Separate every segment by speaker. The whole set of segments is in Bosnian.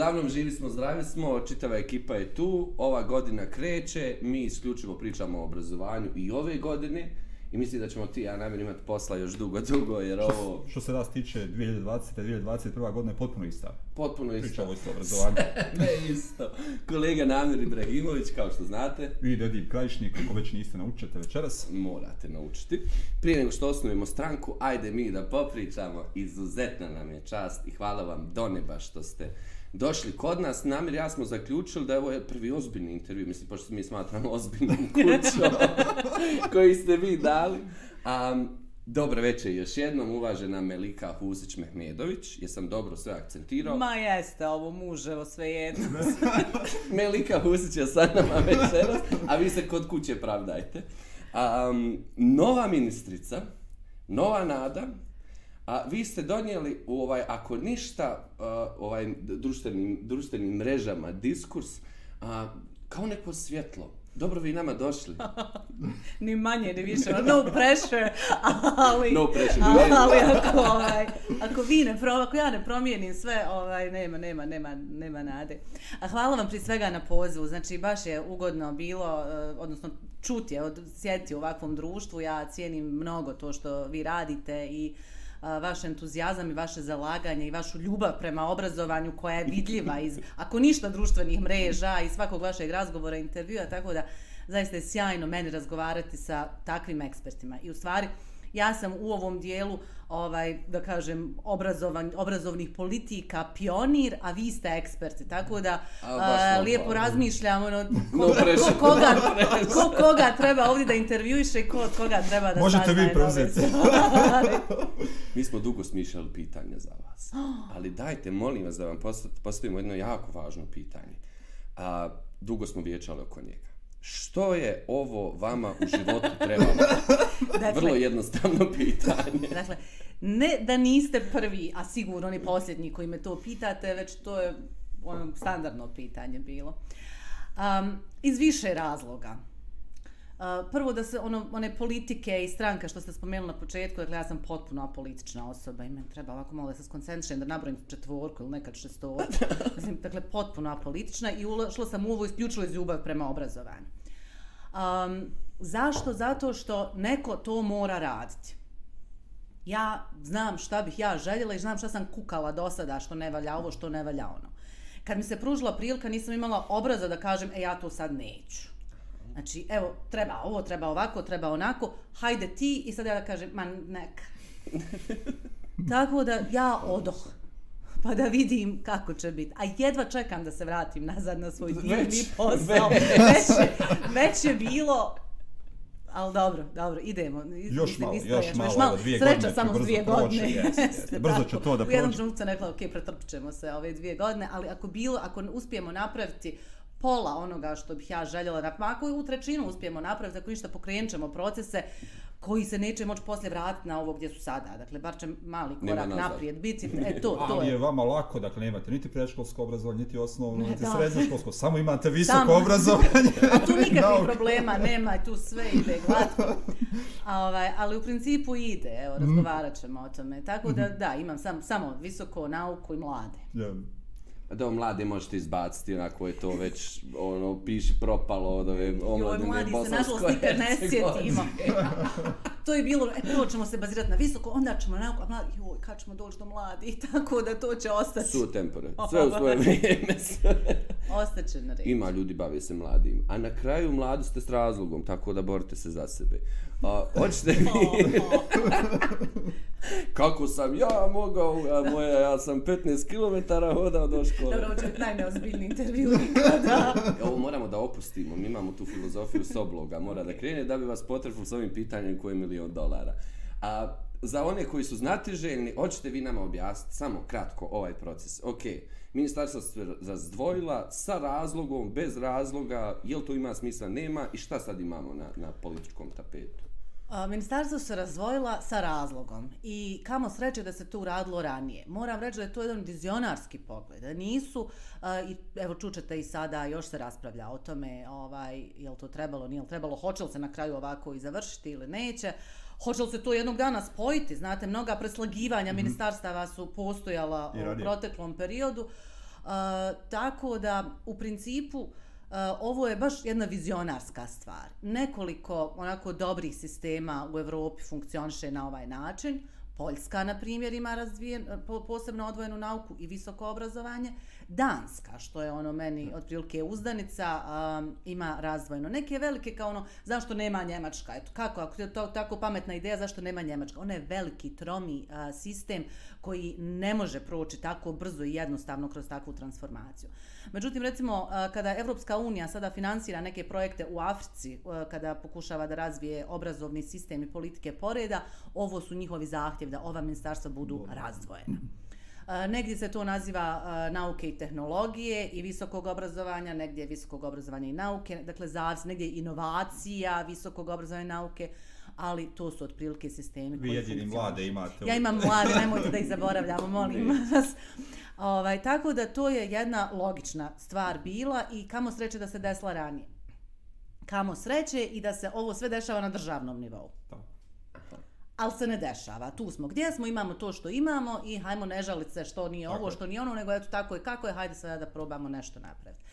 Speaker 1: uglavnom živi smo, zdravi smo, čitava ekipa je tu, ova godina kreće, mi isključivo pričamo o obrazovanju i ove godine i mislim da ćemo ti ja namjer imati posla još dugo, dugo, jer
Speaker 2: Što,
Speaker 1: ovo
Speaker 2: što se nas tiče 2020. 2021. godina je potpuno ista.
Speaker 1: potpuno
Speaker 2: Priča
Speaker 1: isto.
Speaker 2: ovo isto obrazovanje.
Speaker 1: ne isto. Kolega Namir Ibrahimović, kao što znate,
Speaker 2: Vi Dedi Krajišnik, ako već niste naučite večeras.
Speaker 1: morate naučiti. Prije nego što osnovimo stranku, ajde mi da popričamo. Izuzetna nam je čast i hvala vam do neba što ste došli kod nas. Namir ja smo zaključili da je ovo je prvi ozbiljni intervju, mislim, pošto se mi smatramo ozbiljnom kućom koji ste vi dali. Um, dobro večer još jednom, uvažena Melika Husić-Mehmedović. Jesam dobro sve akcentirao.
Speaker 3: Ma jeste, ovo muževo sve jedno.
Speaker 1: Melika Husić je sa nama večeras, a vi se kod kuće pravdajte. Um, nova ministrica, nova nada, a vi ste donijeli u ovaj, ako ništa, uh, ovaj društvenim, društvenim mrežama diskurs, a, kao neko svjetlo. Dobro vi nama došli.
Speaker 3: ni manje, ni više, no pressure, ali,
Speaker 1: No pressure,
Speaker 3: ali, ali ako, ovaj, ako vi ne pro, ako ja ne promijenim sve, ovaj, nema, nema, nema, nema nade. A hvala vam prije svega na pozivu, znači baš je ugodno bilo, eh, odnosno čuti je, od, sjediti u ovakvom društvu, ja cijenim mnogo to što vi radite i vaš entuzijazam i vaše zalaganje i vašu ljubav prema obrazovanju koja je vidljiva iz, ako ništa, društvenih mreža i svakog vašeg razgovora, intervjua, tako da zaista je sjajno meni razgovarati sa takvim ekspertima. I u stvari, ja sam u ovom dijelu, ovaj, da kažem, obrazovan, obrazovnih politika pionir, a vi ste eksperti. Tako da
Speaker 1: A, baš
Speaker 3: a, lijepo
Speaker 1: hvala.
Speaker 3: razmišljam ono, ko,
Speaker 1: No
Speaker 3: ko, koga, ko koga treba ovdje da intervjuiše i ko od koga treba da
Speaker 2: Možete vi preuzeti.
Speaker 1: Mi smo dugo smišljali pitanje za vas. Ali dajte, molim vas da vam posta- postavimo jedno jako važno pitanje. A, dugo smo vječali oko njega. Što je ovo vama u životu trebalo?
Speaker 3: Dakle,
Speaker 1: Vrlo jednostavno pitanje.
Speaker 3: Dakle, ne da niste prvi, a sigurno ni posljednji koji me to pitate, već to je ono standardno pitanje bilo. Um, iz više razloga. Prvo da se ono, one politike i stranka što ste spomenuli na početku, dakle ja sam potpuno apolitična osoba i meni treba ovako malo da se skoncentrišem da nabrojim četvorku ili nekad šestorku. Mislim, dakle, potpuno apolitična i ušla sam u ovo isključivo iz ljubav prema obrazovanju. Um, zašto? Zato što neko to mora raditi. Ja znam šta bih ja željela i znam šta sam kukala do sada, što ne valja ovo, što ne valja ono. Kad mi se pružila prilika, nisam imala obraza da kažem, e, ja to sad neću. Znači, evo, treba ovo, treba ovako, treba onako, hajde ti i sad ja da kažem, ma neka. Tako da ja odoh pa da vidim kako će biti. A jedva čekam da se vratim nazad na svoj divni posao.
Speaker 1: već.
Speaker 3: Već, je, već je bilo Ali dobro, dobro, idemo. Is-
Speaker 2: Još malo, još
Speaker 3: ćemo.
Speaker 2: malo, evo, dvije
Speaker 3: Sreća
Speaker 2: godine
Speaker 3: samo
Speaker 2: brzo
Speaker 3: dvije
Speaker 2: proći,
Speaker 3: godine.
Speaker 2: jeste, jeste. Brzo će to da
Speaker 3: U jednom
Speaker 2: prođe.
Speaker 3: trenutku sam rekla, ok, pretrpit ćemo se ove dvije godine, ali ako bilo, ako uspijemo napraviti pola onoga što bih ja željela, na- ako u trećinu uspijemo napraviti, ako ništa pokrenut ćemo procese koji se neće moći poslije vratiti na ovo gdje su sada. Dakle, bar će mali korak naprijed biti. E, to, to
Speaker 2: Ali je
Speaker 3: je.
Speaker 2: vama lako, dakle nemate niti predškolsko obrazovanje, niti osnovno, niti srednjoškolsko, samo imate visoko
Speaker 3: Samo.
Speaker 2: obrazovanje.
Speaker 3: A tu nikakvih problema nema, tu sve ide glatko. A, ovaj, ali u principu ide, evo,
Speaker 2: Mhm.
Speaker 3: razgovarat ćemo o tome. Tako da, da, imam sam, samo visoko nauku i mlade.
Speaker 2: Ja.
Speaker 1: Da, mlade možete izbaciti, onako je to već, ono, piše propalo od ove omladine
Speaker 3: mladi se nažalost nikad ne sjetimo. to je bilo, e, prvo ćemo se bazirati na visoko, onda ćemo na a mladi, joj, kad ćemo doći do mladi, tako da to će ostati.
Speaker 1: Su tempore. Sve u svoje vrijeme.
Speaker 3: Ostaće na redu.
Speaker 1: Ima ljudi bave se mladim. A na kraju mladi ste s razlogom, tako da borite se za sebe. A, hoćete vi... Kako sam ja mogao, a moja, ja sam 15 km hodao do škole.
Speaker 3: Dobro, ovo će biti najneozbiljniji intervju nikada.
Speaker 1: Ovo moramo da opustimo, mi imamo tu filozofiju sobloga, mora da krene da bi vas potrefilo s ovim pitanjem koji je milion dolara. A za one koji su znatiželjni, hoćete vi nama objasniti samo kratko ovaj proces. Ok, ministarstvo se razdvojila sa razlogom, bez razloga, jel to ima smisla, nema i šta sad imamo na, na političkom tapetu?
Speaker 3: Ministarstvo se razvojila sa razlogom i kamo sreće da se to uradilo ranije. Moram reći da je to jedan vizionarski pogled, da nisu, i evo čučete i sada, još se raspravlja o tome, ovaj, je li to trebalo, nije li trebalo, hoće li se na kraju ovako i završiti ili neće, hoće li se to jednog dana spojiti, znate, mnoga preslagivanja ministarstava su postojala u proteklom periodu, tako da u principu Uh, Eh, ovo je baš jedna vizionarska stvar. Nekoliko onako dobrih sistema u Evropi funkcioniše na ovaj način. Poljska, na primjer, ima razvijen, eh, posebno odvojenu nauku i visoko obrazovanje. Danska, što je ono meni otprilike uzdanica, um, ima razvojeno. Neke velike kao ono, zašto nema Njemačka? Eto, kako, ako je to tako pametna ideja, zašto nema Njemačka? Ona je veliki, tromi uh, sistem koji ne može proći tako brzo i jednostavno kroz takvu transformaciju. Međutim, recimo, uh, kada Evropska unija sada finansira neke projekte u Africi, uh, kada pokušava da razvije obrazovni sistem i politike poreda, ovo su njihovi zahtjevi da ova ministarstva budu razdvojena. Negdje se to naziva nauke i tehnologije i visokog obrazovanja, negdje visokog obrazovanja i nauke, dakle zavisi, negdje inovacija, visokog obrazovanja i nauke, ali to su otprilike sistemi
Speaker 2: Vi jedini mlade imate.
Speaker 3: Ja imam mlade, nemojte da ih zaboravljamo, molim vas. Ovaj, tako da to je jedna logična stvar bila i kamo sreće da se desla ranije. Kamo sreće i da se ovo sve dešava na državnom nivou. Tako ali se ne dešava. Tu smo gdje smo, imamo to što imamo i hajmo ne žaliti se što nije tako ovo, što nije ono, nego eto tako je kako je, hajde sada da probamo nešto napraviti.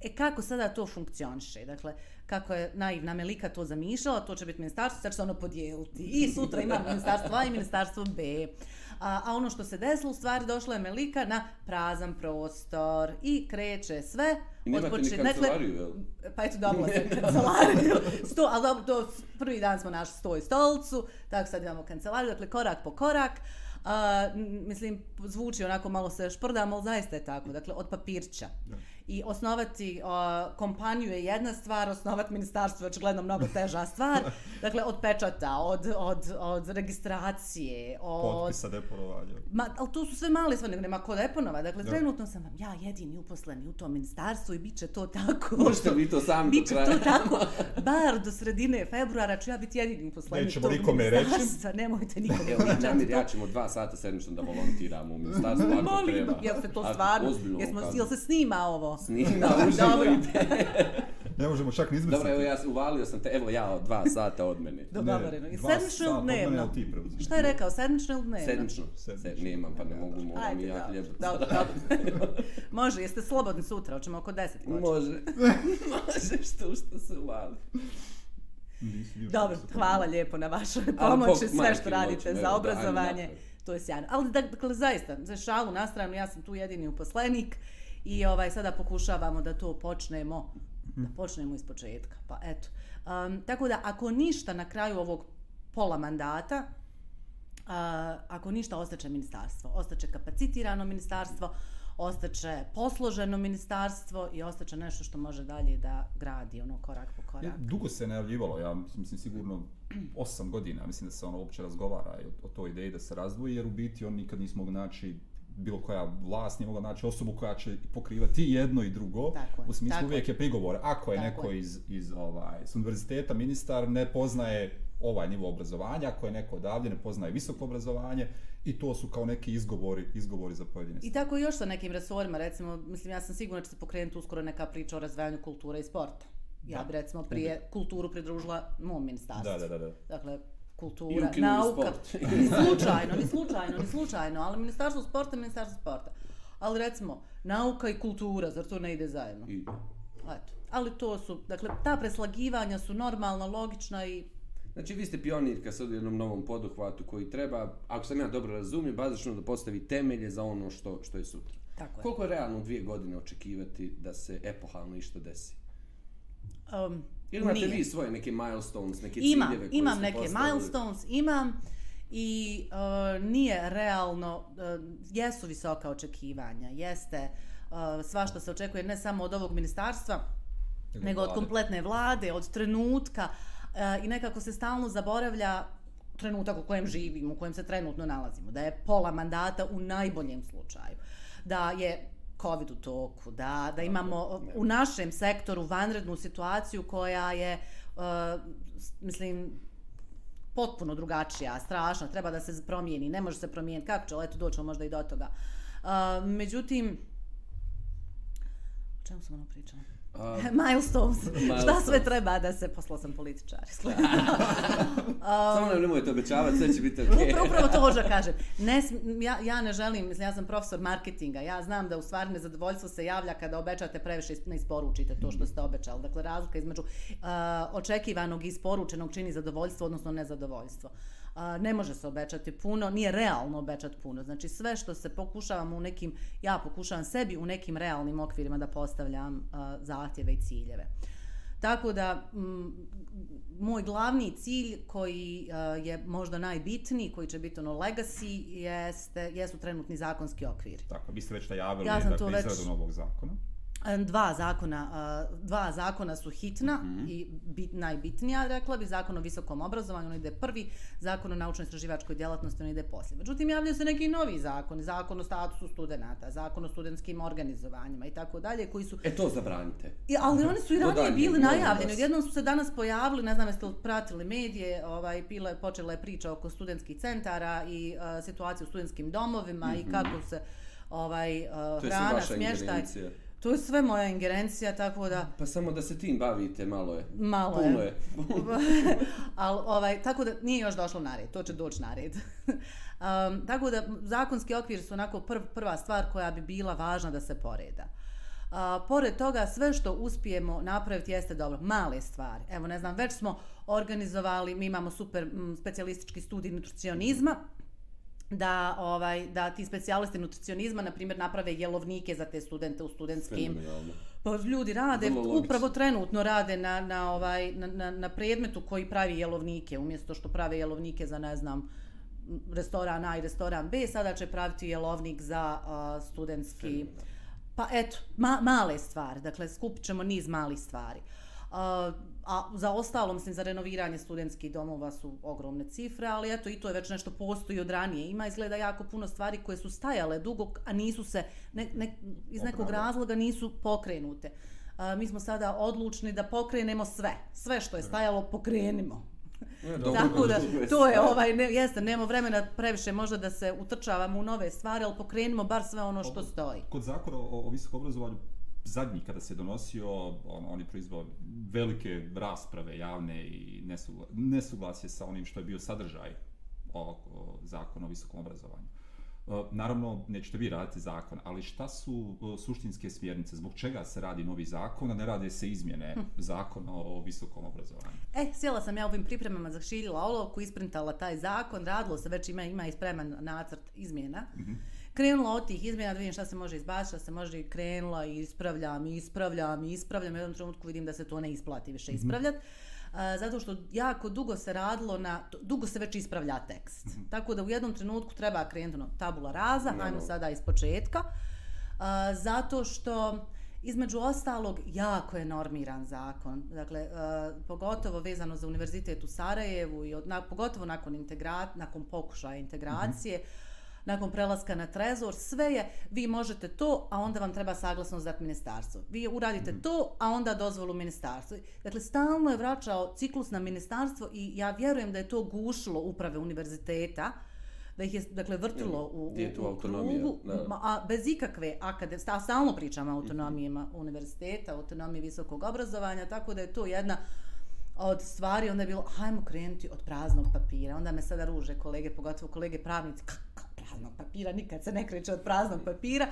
Speaker 3: E kako sada to funkcioniše? Dakle, kako je naivna Melika to zamišljala, to će biti ministarstvo, sad će se ono podijeliti. I sutra imamo ministarstvo A i ministarstvo B. A, a ono što se desilo, u stvari došla je Melika na prazan prostor i kreće sve.
Speaker 1: I nemate ni kancelariju, jel?
Speaker 3: Pa eto, dobila sam kancelariju. Sto, ali dobro, to prvi dan smo našli sto i stolcu, tako sad imamo kancelariju, dakle korak po korak. Uh, mislim, zvuči onako malo se šprdamo, ali zaista je tako, dakle, od papirća. Da i osnovati uh, kompaniju je jedna stvar, osnovati ministarstvo je očigledno mnogo teža stvar. Dakle, od pečata, od, od, od registracije, od...
Speaker 2: Potpisa deponovanja.
Speaker 3: Ma, ali to su sve male stvari, nema ko deponova. Dakle, da. trenutno sam vam ja jedini uposleni u tom ministarstvu i bit će to tako.
Speaker 1: Možete vi to sami
Speaker 3: do kraja. To tako. Bar do sredine februara ću ja biti jedini uposleni
Speaker 2: Nećemo u tom ministarstvu.
Speaker 3: Reći. Nemojte nikome
Speaker 1: Evo, Namir, ja ćemo dva sata sedmično da volontiramo u ministarstvu,
Speaker 3: Molim. Jel se to stvarno? Jesmo, jel se snima ovo?
Speaker 1: Snima, uživo ide.
Speaker 2: Ne možemo čak ni izmisliti.
Speaker 1: Dobro, evo ja uvalio sam te, evo ja od dva sata od mene.
Speaker 3: Dobro, ne, sedmično ili dnevno? Šta je rekao, sedmično ili dnevno?
Speaker 1: Sedmično, sedmično. nemam, pa ne mogu, mogu mi ja hljeb.
Speaker 3: Dobro, dobro. Može, jeste slobodni sutra, hoćemo oko deset
Speaker 1: početi. Može, može, što što se uvali.
Speaker 3: Dobro, hvala lijepo na vašoj pomoći, sve što radite za obrazovanje. To je sjajno. Ali dakle, zaista, za šalu na stranu, ja sam tu jedini uposlenik i ovaj sada pokušavamo da to počnemo da počnemo iz početka. Pa eto. Um, tako da ako ništa na kraju ovog pola mandata uh, ako ništa ostaće ministarstvo, ostaće kapacitirano ministarstvo, ostaće posloženo ministarstvo i ostaće nešto što može dalje da gradi ono korak po korak.
Speaker 2: Dugo se najavljivalo, ja mislim sigurno 8 godina, mislim da se ono uopće razgovara o, o toj ideji da se razdvoji, jer u biti on nikad nismo mogli naći bilo koja vlast nije mogla naći osobu koja će pokrivati jedno i drugo.
Speaker 3: Tako
Speaker 2: u smislu
Speaker 3: tako
Speaker 2: uvijek je prigovor. Ako je tako neko je. iz, iz ovaj, s univerziteta ministar ne poznaje ovaj nivo obrazovanja, ako je neko odavlje ne poznaje visoko obrazovanje i to su kao neki izgovori, izgovori za pojedine
Speaker 3: I tako još sa nekim resorima, recimo, mislim, ja sam sigurna da će se pokrenuti uskoro neka priča o razvajanju kulture i sporta. Ja bi recimo prije kulturu pridružila mom ministarstvu.
Speaker 2: Da, da, da. da.
Speaker 3: Dakle, kultura, nauka. ni slučajno, ni slučajno, ni slučajno, ali ministarstvo sporta, ministarstvo sporta. Ali recimo, nauka i kultura, zar to ne ide zajedno?
Speaker 1: Ide.
Speaker 3: Eto. Ali to su, dakle, ta preslagivanja su normalna, logična i...
Speaker 1: Znači, vi ste pionirka sad u jednom novom poduhvatu koji treba, ako sam ja dobro razumio, bazično da postavi temelje za ono što, što je sutra.
Speaker 3: Tako je.
Speaker 1: Koliko je realno dvije godine očekivati da se epohalno išta desi?
Speaker 3: Um,
Speaker 1: Ili imate vi svoje neke milestones, neke imam, ciljeve koje
Speaker 3: Imam neke postavili? milestones, imam i uh, nije realno, uh, jesu visoka očekivanja, jeste uh, sva što se očekuje ne samo od ovog ministarstva, nego, nego od kompletne vlade, od trenutka uh, i nekako se stalno zaboravlja trenutak u kojem živimo, u kojem se trenutno nalazimo, da je pola mandata u najboljem slučaju, da je COVID u toku, da, da imamo u našem sektoru vanrednu situaciju koja je, uh, mislim, potpuno drugačija, strašna, treba da se promijeni, ne može se promijeniti, kako će, eto, doćemo možda i do toga. Uh, međutim, čemu sam ono pričala?
Speaker 1: A,
Speaker 3: Milestones. Šta
Speaker 1: Milestones.
Speaker 3: sve treba da se, poslao sam političar.
Speaker 1: Samo nam nemojte obećavati, sve će biti okej.
Speaker 3: Upravo, upravo to hoću da kažem. Ne, ja, ja ne želim, mislim, ja sam profesor marketinga, ja znam da u stvari nezadovoljstvo se javlja kada obećate previše ne isporučite to što ste obećali. Dakle, razlika između uh, očekivanog i isporučenog čini zadovoljstvo, odnosno nezadovoljstvo. Uh, ne može se obećati puno, nije realno obećati puno. Znači sve što se pokušavam u nekim, ja pokušavam sebi u nekim realnim okvirima da postavljam uh, zahtjeve i ciljeve. Tako da, m, moj glavni cilj koji uh, je možda najbitniji, koji će biti ono legacy, jeste, jesu trenutni zakonski okviri.
Speaker 2: Tako, vi ste već najavili
Speaker 3: Ja to
Speaker 2: dakle,
Speaker 3: već-
Speaker 2: izradu novog zakona.
Speaker 3: Dva zakona, dva zakona su hitna
Speaker 1: Mhm.
Speaker 3: i bit, najbitnija, rekla bi, zakon o visokom obrazovanju, on ide prvi, zakon o naučno-istraživačkoj djelatnosti, on ide poslije. Međutim, javljaju se neki novi zakoni, zakon o statusu studenta, zakon o studentskim organizovanjima i tako dalje, koji su
Speaker 1: E to zabranite.
Speaker 3: I, ali oni su i ranije
Speaker 1: daljnjeg,
Speaker 3: bili najavljeni.
Speaker 1: vas.
Speaker 3: Odjednom su se danas pojavili, ne znam jeste li pratili medije, ovaj, pile, počela je priča oko studentskih centara i uh, situacije u studentskim domovima i kako se ovaj, uh,
Speaker 1: Mhm.
Speaker 3: Hrana, smještaj.
Speaker 1: ingerencija.
Speaker 3: To je sve moja ingerencija, tako da
Speaker 1: Pa samo da se tim bavite, malo je.
Speaker 3: malo
Speaker 1: Puno
Speaker 3: je.
Speaker 1: je.
Speaker 3: Al, ovaj, tako da nije još došlo na red, to će doći na red. um, tako da zakonski okvir su onako prv, prva stvar koja bi bila važna da se poreda. Uh, pored toga sve što uspijemo napraviti jeste dobro, male stvari. Evo ne znam, već smo organizovali, mi imamo super mm, specijalistički studij nutricionizma, da ovaj da ti specijalisti nutricionizma na primjer naprave jelovnike za te studente u studentskim pa ljudi rade,
Speaker 1: Vrlo logično.
Speaker 3: upravo trenutno rade na, na, ovaj, na, na, na predmetu koji pravi jelovnike, umjesto što prave jelovnike za, ne znam, restoran A i restoran B, sada će praviti jelovnik za uh, studentski... Pa eto, ma, male stvari, dakle skupit ćemo niz malih stvari. Uh, a za ostalo, mislim, za renoviranje studentskih domova su ogromne cifre, ali eto i to je već nešto postoji od ranije. Ima izgleda jako puno stvari koje su stajale dugo, a nisu se, ne, ne, iz nekog
Speaker 2: Popravile.
Speaker 3: razloga nisu pokrenute. Uh, mi smo sada odlučni da pokrenemo sve. Sve što je stajalo, pokrenimo.
Speaker 1: E, dobro,
Speaker 3: Tako da, to je ovaj, ne, jeste, nemamo vremena previše možda da se utrčavamo u nove stvari, ali pokrenimo bar sve ono što stoji.
Speaker 2: Kod zakona o, o visokom obrazovanju, zadnji kada se donosio, on, on je proizvao velike rasprave javne i nesugla, nesuglasje sa onim što je bio sadržaj ovog o, zakona o visokom obrazovanju. E, Naravno, nećete vi raditi zakon, ali šta su e, suštinske smjernice? Zbog čega se radi novi zakon, a ne rade se izmjene zakona o visokom obrazovanju?
Speaker 3: E, sjela sam ja ovim pripremama, zašiljila olovku, isprintala taj zakon, radilo se već ima, ima i spreman nacrt izmjena. Krenula od tih izmjena da vidim šta se može izbaciti, šta se može i krenula i ispravljam, i ispravljam, i ispravljam. U jednom trenutku vidim da se to ne isplati više ispravljati. A, zato što jako dugo se radilo na, dugo se već ispravlja tekst. Tako da u jednom trenutku treba krenuti ono, tabula raza,
Speaker 1: Naravno.
Speaker 3: ajmo sada iz početka. Zato što između ostalog jako je normiran zakon. Dakle, pogotovo vezano za univerzitet u Sarajevu i od, na, pogotovo nakon integra, nakon pokušaja integracije, nakon prelaska na trezor, sve je, vi možete to, a onda vam treba saglasnost za ministarstvo. Vi uradite to, a onda dozvolu ministarstvu. Dakle, stalno je vraćao ciklus na ministarstvo i ja vjerujem da je to gušilo uprave univerziteta, da ih je dakle vrtilo u, u, u krugu, a bez ikakve akade, sta, stalno pričamo o autonomijama univerziteta, autonomiji visokog obrazovanja, tako da je to jedna od stvari, onda je bilo, hajmo krenuti od praznog papira. Onda me sada ruže kolege, pogotovo kolege pravnici, kako praznog papira, nikad se ne kreće od praznog papira.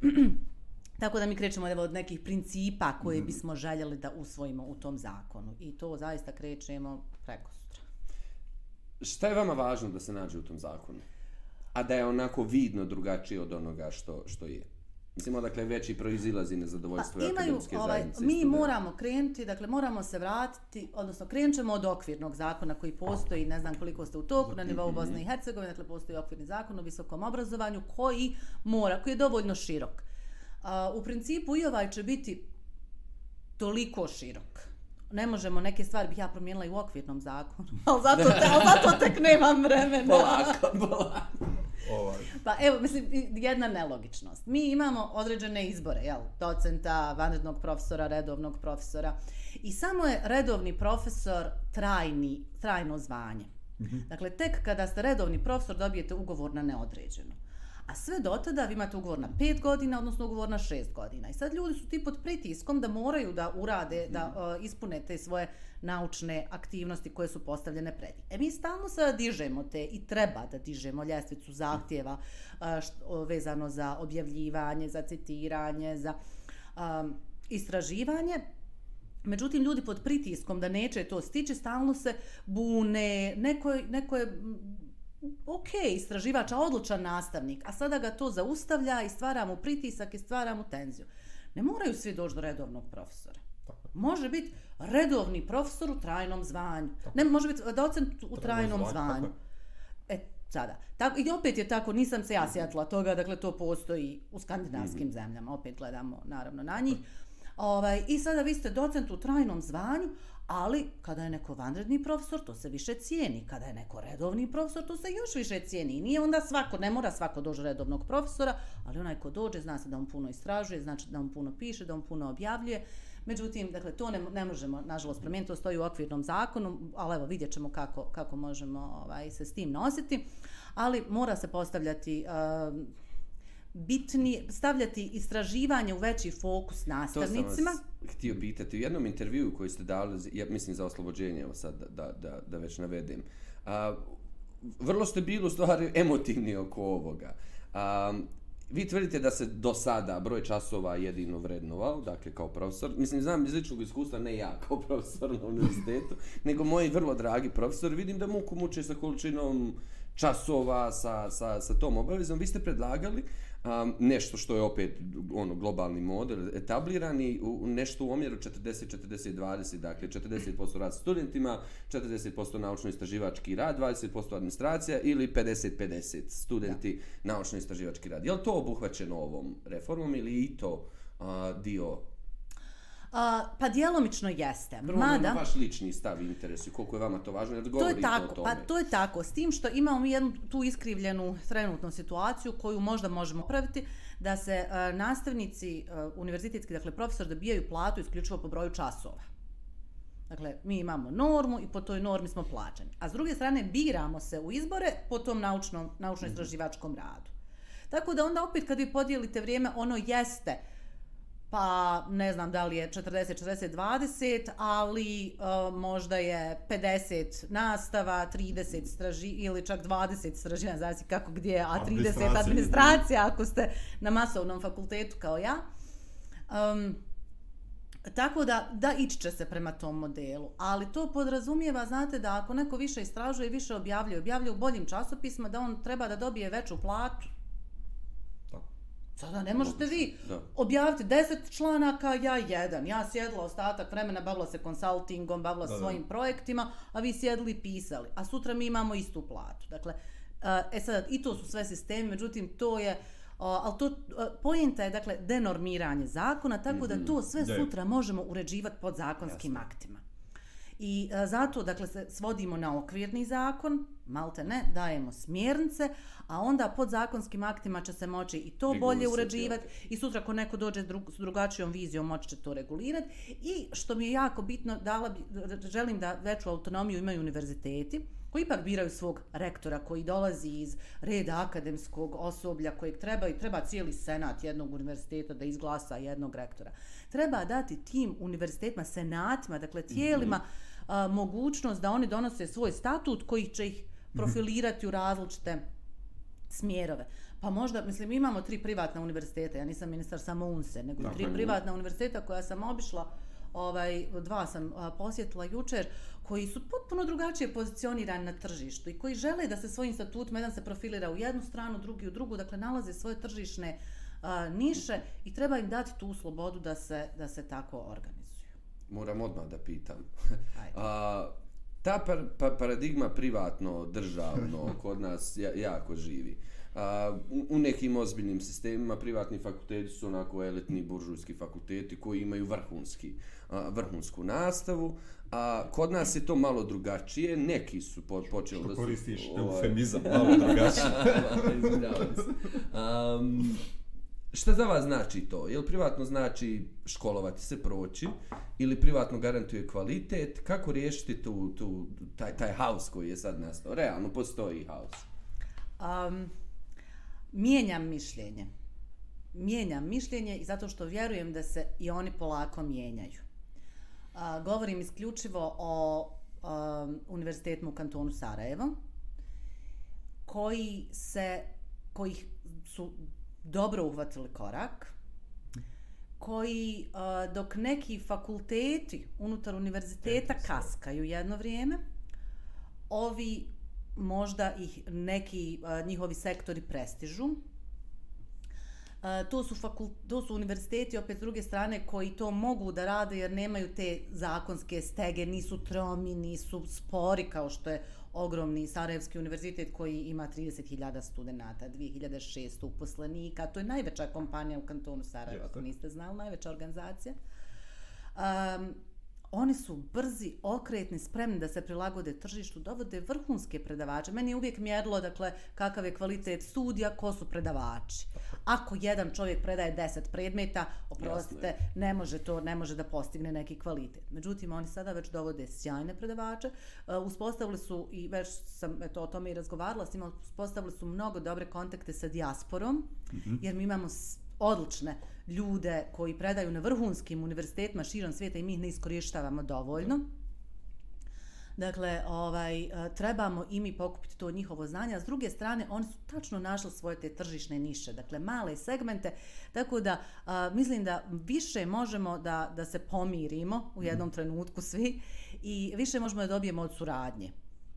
Speaker 3: Tako da mi krećemo evo, od nekih principa koje bismo željeli da usvojimo u tom zakonu. I to zaista krećemo preko sutra.
Speaker 1: Šta je vama važno da se nađe u tom zakonu? A da je onako vidno drugačije od onoga što, što je. Mislim, odakle veći proizilazi nezadovoljstvo
Speaker 3: Pa
Speaker 1: i
Speaker 3: imaju,
Speaker 1: akademske
Speaker 3: ovaj,
Speaker 1: zajednice. i
Speaker 3: mi
Speaker 1: studenta.
Speaker 3: moramo krenuti, dakle moramo se vratiti, odnosno krenut ćemo od okvirnog zakona koji postoji, ne znam koliko ste u toku, na nivou Bosne i Hercegovine, dakle postoji okvirni zakon o visokom obrazovanju koji mora, koji je dovoljno širok. A, u principu i ovaj će biti toliko širok. Ne možemo neke stvari bih ja promijenila i u okvirnom zakonu, ali zato, te, ali zato tek nemam vremena.
Speaker 1: Polako, polako.
Speaker 2: Ovaj,
Speaker 3: Pa evo, mislim, jedna nelogičnost. Mi imamo određene izbore, jel? Docenta, vanrednog profesora, redovnog profesora. I samo je redovni profesor trajni, trajno zvanje. Dakle, tek kada ste redovni profesor dobijete ugovor na neodređeno. A sve do tada vi imate ugovor na 5 godina, odnosno ugovor na 6 godina. I sad ljudi su ti pod pritiskom da moraju da urade, da uh, ispune te svoje naučne aktivnosti koje su postavljene pred njih. E mi stalno sada dižemo te i treba da dižemo ljestvicu zahtjeva uh, što, vezano za objavljivanje, za citiranje, za um, istraživanje. Međutim, ljudi pod pritiskom da neće to stići, stalno se bune, neko neko je ok, istraživač, a odlučan nastavnik, a sada ga to zaustavlja i stvara mu pritisak i stvara mu tenziju. Ne moraju svi doći do redovnog profesora. Može biti redovni profesor u trajnom zvanju. Ne, može biti docent u trajnom zvanju. E, sada. Tako, I opet je tako, nisam se ja sjetila toga, dakle to postoji u skandinavskim mm -hmm. zemljama, opet gledamo naravno na njih. Ovaj, I sada vi ste docent u trajnom zvanju, ali kada je neko vanredni profesor, to se više cijeni. Kada je neko redovni profesor, to se još više cijeni. Nije onda svako, ne mora svako dođe redovnog profesora, ali onaj ko dođe, zna se da on puno istražuje, znači da on puno piše, da on puno objavljuje. Međutim, dakle, to ne, ne možemo, nažalost, promijeniti, to stoji u okvirnom zakonu, ali evo, vidjet ćemo kako, kako možemo ovaj, se s tim nositi. Ali mora se postavljati uh, bitni, stavljati istraživanje u veći fokus nastavnicima. To sam vas
Speaker 1: htio pitati. U jednom intervju koji ste dali, ja mislim za oslobođenje, evo sad da, da, da već navedem, a, vrlo ste bili u stvari emotivni oko ovoga. A, vi tvrdite da se do sada broj časova jedino vrednovao, dakle kao profesor. Mislim, znam iz ličnog iskustva, ne ja kao profesor na univerzitetu, nego moji vrlo dragi profesori. Vidim da muku muče sa količinom časova, sa, sa, sa tom obavezom. Vi ste predlagali um, nešto što je opet ono globalni model etablirani u nešto u omjeru 40-40-20, dakle 40% rad studentima, 40% naučno-istraživački rad, 20% administracija ili 50-50 studenti da. naučno-istraživački rad. Je li to obuhvaćeno ovom reformom ili i to uh, dio
Speaker 3: Uh, pa dijelomično jeste.
Speaker 1: Prvo, Mada, vaš lični stav i interes i koliko je vama to važno, jer
Speaker 3: to je tako, o tome. Pa to je tako, s tim što imamo jednu tu iskrivljenu trenutnu situaciju koju možda možemo praviti, da se uh, nastavnici uh, univerzitetski, dakle profesor, dobijaju platu isključivo po broju časova. Dakle, mi imamo normu i po toj normi smo plaćeni. A s druge strane, biramo se u izbore po tom naučno-istraživačkom radu. Tako da onda opet kad vi podijelite vrijeme, ono jeste uh, pa ne znam da li je 40, 40, 20, ali uh, možda je 50 nastava, 30 straži ili čak 20 straživanja, zavisi kako gdje, a 30 administracija, administracija ako ste na masovnom fakultetu kao ja. Um, tako da, da ići će se prema tom modelu, ali to podrazumijeva, znate, da ako neko više istražuje više objavljuje, objavljuje u boljim časopisma, da on treba da dobije veću platu, Sada ne možete vi da. objaviti deset članaka, ja jedan. Ja sjedla ostatak vremena, bavila se konsultingom, bavila se svojim da. projektima, a vi sjedli i pisali. A sutra mi imamo istu platu. Dakle, e sad, i to su sve sistemi, međutim, to je... Uh, ali to, uh, pojenta je, dakle, denormiranje zakona, tako mm -hmm. da to sve sutra možemo uređivati pod zakonskim Jasne. aktima. I uh, zato, dakle, se svodimo na okvirni zakon, malte ne, dajemo smjernice, a onda pod zakonskim aktima će se moći i to bolje uređivati i sutra ako neko dođe drug, s drugačijom vizijom moći će to regulirati. I što mi je jako bitno, dala bi, želim da veću autonomiju imaju univerziteti, koji ipak biraju svog rektora koji dolazi iz reda akademskog osoblja kojeg treba i treba cijeli senat jednog univerziteta da izglasa jednog rektora. Treba dati tim univerzitetima, senatima, dakle tijelima, mm -hmm. a, mogućnost da oni donose svoj statut koji će ih profilirati u različite smjerove. Pa možda, mislim, imamo tri privatna univerziteta, ja nisam ministar samo UNSE, nego dakle, tri privatna univerziteta koja sam obišla, ovaj, dva sam a, posjetila jučer, koji su potpuno drugačije pozicionirani na tržištu i koji žele da se svojim statutima, jedan se profilira u jednu stranu, drugi u drugu, dakle nalaze svoje tržišne a, niše i treba im dati tu slobodu da se, da se tako organizuju.
Speaker 1: Moram odmah da pitam. a, ta par, pa, paradigma privatno, državno, kod nas jako živi. A, u, u nekim ozbiljnim sistemima privatni fakulteti su onako elitni buržujski fakulteti koji imaju vrhunski, a, vrhunsku nastavu. A kod nas je to malo drugačije, neki su po, počeli
Speaker 2: Što da su... koristiš ovaj... eufemizam, malo drugačije.
Speaker 1: um, Šta za vas znači to? Je li privatno znači školovati se, proći? Ili privatno garantuje kvalitet? Kako riješiti tu, tu, taj, taj haos koji je sad nastao? Realno, postoji haos.
Speaker 3: Um, mijenjam mišljenje. Mijenjam mišljenje i zato što vjerujem da se i oni polako mijenjaju. A, govorim isključivo o a, univerzitetu u kantonu Sarajevo, koji se, koji su dobro uhvatili korak, koji a, dok neki fakulteti unutar univerziteta kaskaju jedno vrijeme, ovi možda ih neki njihovi sektori prestižu. To su, fakul, to su univerziteti opet s druge strane koji to mogu da rade jer nemaju te zakonske stege, nisu tromi, nisu spori kao što je ogromni Sarajevski univerzitet koji ima 30.000 studenta, 2600 uposlenika. To je najveća kompanija u kantonu Sarajevo, ako niste znali, najveća organizacija. Um, oni su brzi, okretni, spremni da se prilagode tržištu, dovode vrhunske predavače. Meni je uvijek mjerilo, dakle, kakav je kvalitet studija, ko su predavači. Ako jedan čovjek predaje 10 predmeta, oprostite, ne može to, ne može da postigne neki kvalitet. Međutim, oni sada već dovode sjajne predavače. Uh, uspostavili su, i već sam eto, o tome i razgovarala s njima, uspostavili su mnogo dobre kontakte sa dijasporom, mm -hmm. jer mi imamo odlične ljude koji predaju na vrhunskim univerzitetima širom svijeta i mi ih ne iskorištavamo dovoljno. Dakle, ovaj, e, trebamo i mi pokupiti to njihovo znanje, a s druge strane, oni su tačno našli svoje te tržišne niše, dakle, male segmente, tako da a, mislim da više možemo da, da se pomirimo u jednom mm. trenutku svi i više možemo da dobijemo od suradnje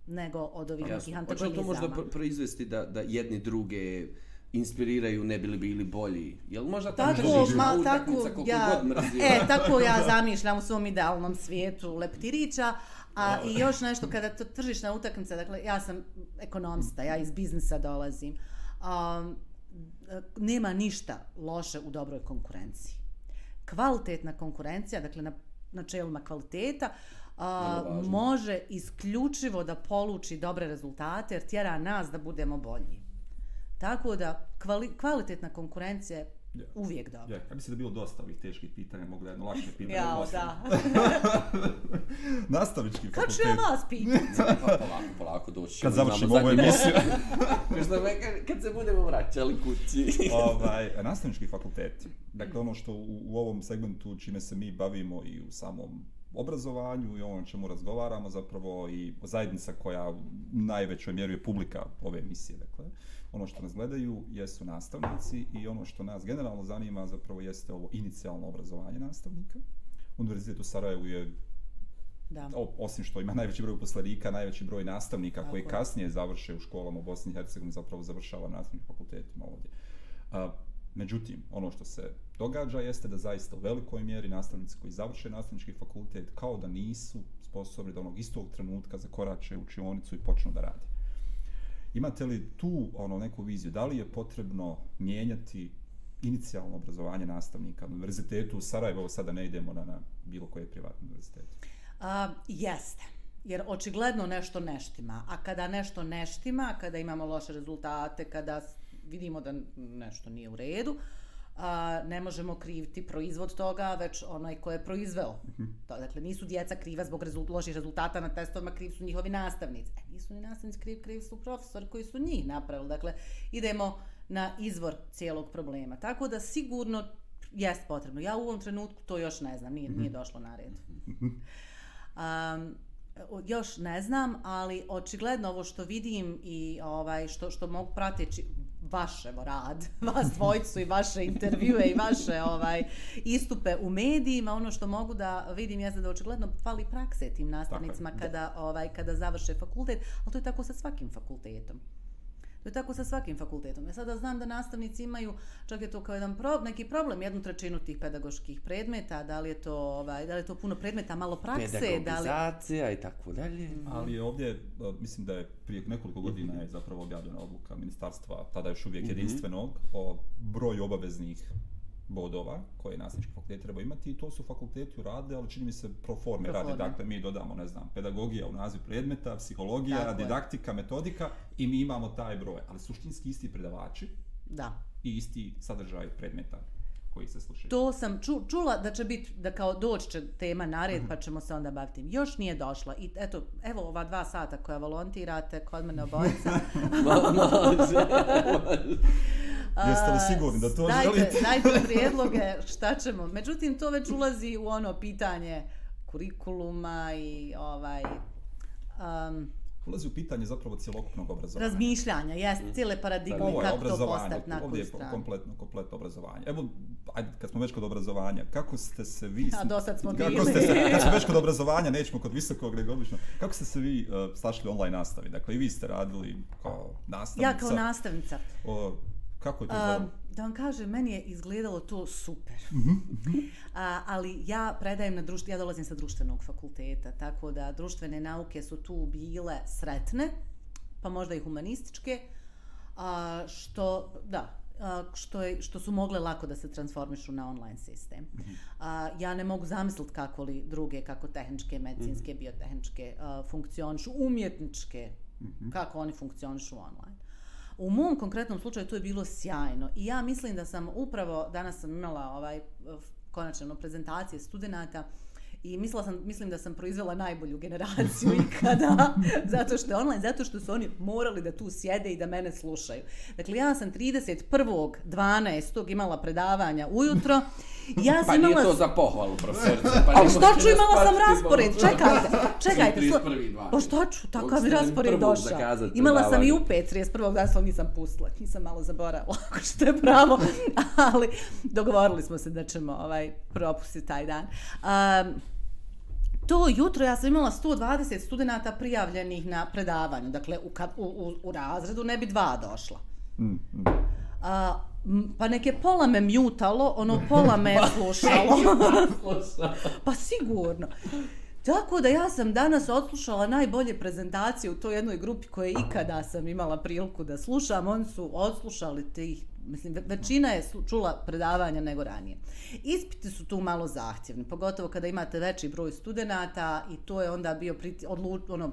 Speaker 3: nego od ovih nekih antagonizama.
Speaker 1: Hoće to možda proizvesti da, da jedni druge inspiriraju ne bili bili bolji. Jel možda
Speaker 3: tako, tako ma, tako, ja, E, tako ja zamišljam u svom idealnom svijetu leptirića. A i još nešto, kada to tržišna utakmica, dakle, ja sam ekonomista, ja iz biznisa dolazim, um, nema ništa loše u dobroj konkurenciji. Kvalitetna konkurencija, dakle, na načelima kvaliteta, a, može isključivo da poluči dobre rezultate jer tjera nas da budemo bolji. Tako da kvali, kvalitetna konkurencija je yeah. uvijek dobra.
Speaker 2: Yeah. Ja mislim da je bilo dosta ovih teških pitanja, mogu da jedno lakše pitanje.
Speaker 3: ja, da.
Speaker 2: Nastavički
Speaker 3: fakultet. Kad ću ja vas pitati?
Speaker 1: pa, polako, polako doći.
Speaker 2: Kad završimo ovu emisiju.
Speaker 1: kad se budemo vraćali kući.
Speaker 2: ovaj, nastavnički fakultet. Dakle, ono što u, u ovom segmentu čime se mi bavimo i u samom obrazovanju i ono čemu razgovaramo zapravo i zajednica koja u najvećoj mjeri je publika ove emisije. Dakle, ono što nas gledaju jesu nastavnici i ono što nas generalno zanima zapravo jeste ovo inicijalno obrazovanje nastavnika. Univerzitet u Sarajevu je Da. O, osim što ima najveći broj uposlenika, najveći broj nastavnika Tako koji je. kasnije završe u školama u Bosni i Hercegovini, zapravo završava nastavnih fakultetima ovdje. A, međutim, ono što se događa jeste da zaista u velikoj mjeri nastavnici koji završe nastavnički fakultet kao da nisu sposobni da onog istog trenutka zakorače u učionicu i počnu da radi. Imate li tu ono neku viziju? Da li je potrebno mijenjati inicijalno obrazovanje nastavnika na univerzitetu u Sarajevo, sada ne idemo na, na bilo koje privatne univerzitete?
Speaker 3: A, jeste. Jer očigledno nešto neštima. A kada nešto neštima, kada imamo loše rezultate, kada vidimo da nešto nije u redu, uh, a, ne možemo kriviti proizvod toga, već onaj ko je proizveo. -hmm. to, dakle, nisu djeca kriva zbog rezult, loših rezultata na testovima, kriv su njihovi nastavnici. E, nisu ni nastavnici kriv, kriv su profesori koji su njih napravili. Dakle, idemo na izvor cijelog problema. Tako da sigurno jest potrebno. Ja u ovom trenutku to još ne znam, nije, nije došlo na red. Um, još ne znam, ali očigledno ovo što vidim i ovaj što što mogu prateći vaše rad, vas dvojcu i vaše intervjue i vaše ovaj istupe u medijima, ono što mogu da vidim jeste da očigledno fali prakse tim nastavnicima kada ovaj kada završe fakultet, al to je tako sa svakim fakultetom. To je tako sa svakim fakultetom. Ja sada znam da nastavnici imaju, čak je to kao jedan pro, neki problem, jednu trećinu tih pedagoških predmeta, da li je to, ovaj, da li je to puno predmeta, malo prakse,
Speaker 1: Pedagogizacija da li... i tako dalje.
Speaker 2: Mm -hmm. Ali je ovdje, mislim da je prije nekoliko godina je zapravo objavljena odluka ministarstva, tada još uvijek mm -hmm. jedinstvenog, o broju obaveznih bodova koje nastavnički fakultet treba imati i to su fakulteti urade, ali čini mi se pro forme radi. Dakle, mi dodamo, ne znam, pedagogija u naziv predmeta, psihologija, Tako didaktika, je. metodika i mi imamo taj broj. Ali suštinski isti predavači
Speaker 3: da.
Speaker 2: i isti sadržaj predmeta koji se slušaju.
Speaker 3: To sam ču, čula da će biti, da kao doći će tema nared, mm -hmm. pa ćemo se onda baviti. Još nije došla. I eto, evo ova dva sata koja volontirate kod mene obojica.
Speaker 2: Jeste li sigurni da to
Speaker 3: dajte,
Speaker 2: želite?
Speaker 3: Dajte prijedloge šta ćemo. Međutim, to već ulazi u ono pitanje kurikuluma i ovaj... Um,
Speaker 2: Ulazi u pitanje zapravo cjelokupnog obrazovanja.
Speaker 3: razmišljanja, jest, cijele paradigme,
Speaker 2: Ovo je
Speaker 3: kako to postati na
Speaker 2: ovdje je
Speaker 3: stranu.
Speaker 2: kompletno, kompletno obrazovanje. Evo, ajde, kad smo već kod obrazovanja, kako ste se vi...
Speaker 3: A dosad smo
Speaker 2: kako
Speaker 3: bili.
Speaker 2: Ste se, kad smo već kod obrazovanja, nećemo kod visokog, nego obično. Kako ste se vi uh, snašli online nastavi? Dakle, i vi ste radili kao nastavnica.
Speaker 3: Ja kao nastavnica.
Speaker 2: O, kako je to
Speaker 3: Um,
Speaker 2: izgledalo?
Speaker 3: Da vam kažem, meni je izgledalo to super.
Speaker 2: Mhm,
Speaker 3: A, ali ja predajem na društvo, ja dolazim sa društvenog fakulteta, tako da društvene nauke su tu bile sretne, pa možda i humanističke, a, što, da, a, što, je, što su mogle lako da se transformišu na online sistem. A, ja ne mogu zamisliti kako li druge, kako tehničke, medicinske, biotehničke a, funkcionišu, umjetničke, kako oni funkcionišu online. U mom konkretnom slučaju to je bilo sjajno i ja mislim da sam upravo, danas sam imala ovaj eh, konačno prezentacije studenata i mislila sam, mislim da sam proizvela najbolju generaciju ikada, zato što je online, zato što su oni morali da tu sjede i da mene slušaju. Dakle, ja sam 31.12. imala predavanja ujutro, ja sam
Speaker 1: Pa nije
Speaker 3: imala...
Speaker 1: to za pohvalu, profesorice. Pa
Speaker 3: A
Speaker 1: ne
Speaker 3: što ću, imala sam raspored, čekajte, čekajte.
Speaker 1: Sam
Speaker 3: slu-
Speaker 1: 31.12..
Speaker 3: Pa što ću, takav raspored došao. Imala sam i u 5, 31. dana sam nisam pustila, nisam malo zaboravila, ako što je pravo, ali dogovorili smo se da ćemo ovaj, propustiti taj dan. Um, to jutro ja sam imala 120 studenta prijavljenih na predavanju, dakle u, u, u, u razredu ne bi dva došla.
Speaker 2: Mm, mm.
Speaker 3: A, pa neke pola me mjutalo, ono pola me slušalo. pa sigurno. Tako da ja sam danas odslušala najbolje prezentacije u toj jednoj grupi koje ikada sam imala priliku da slušam. Oni su odslušali tih, mislim, ve- većina je čula predavanja nego ranije. Ispiti su tu malo zahtjevni, pogotovo kada imate veći broj studenata i to je onda bio priti, odlu, ono,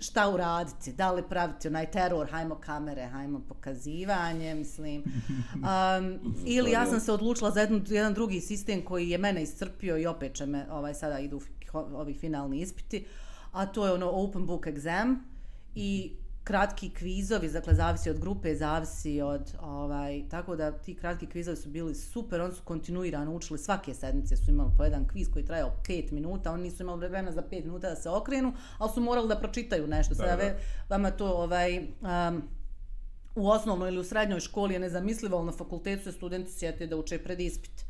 Speaker 3: šta uraditi, da li praviti onaj teror, hajmo kamere, hajmo pokazivanje, mislim. Um, ili ja sam se odlučila za jedan, jedan drugi sistem koji je mene iscrpio i opet će me, ovaj, sada idu ovi finalni ispiti, a to je ono open book exam i kratki kvizovi, dakle zavisi od grupe, zavisi od ovaj tako da ti kratki kvizovi su bili super, oni su kontinuirano učili svake sedmice su imali po jedan kviz koji je trajao 5 minuta, oni nisu imali vremena za 5 minuta da se okrenu, ali su morali da pročitaju nešto.
Speaker 2: Da,
Speaker 3: Sada
Speaker 2: da.
Speaker 3: ve- vama to ovaj um, u osnovnoj ili u srednjoj školi je nezamislivo, ali na fakultetu se studenti sjete da uče pred ispit.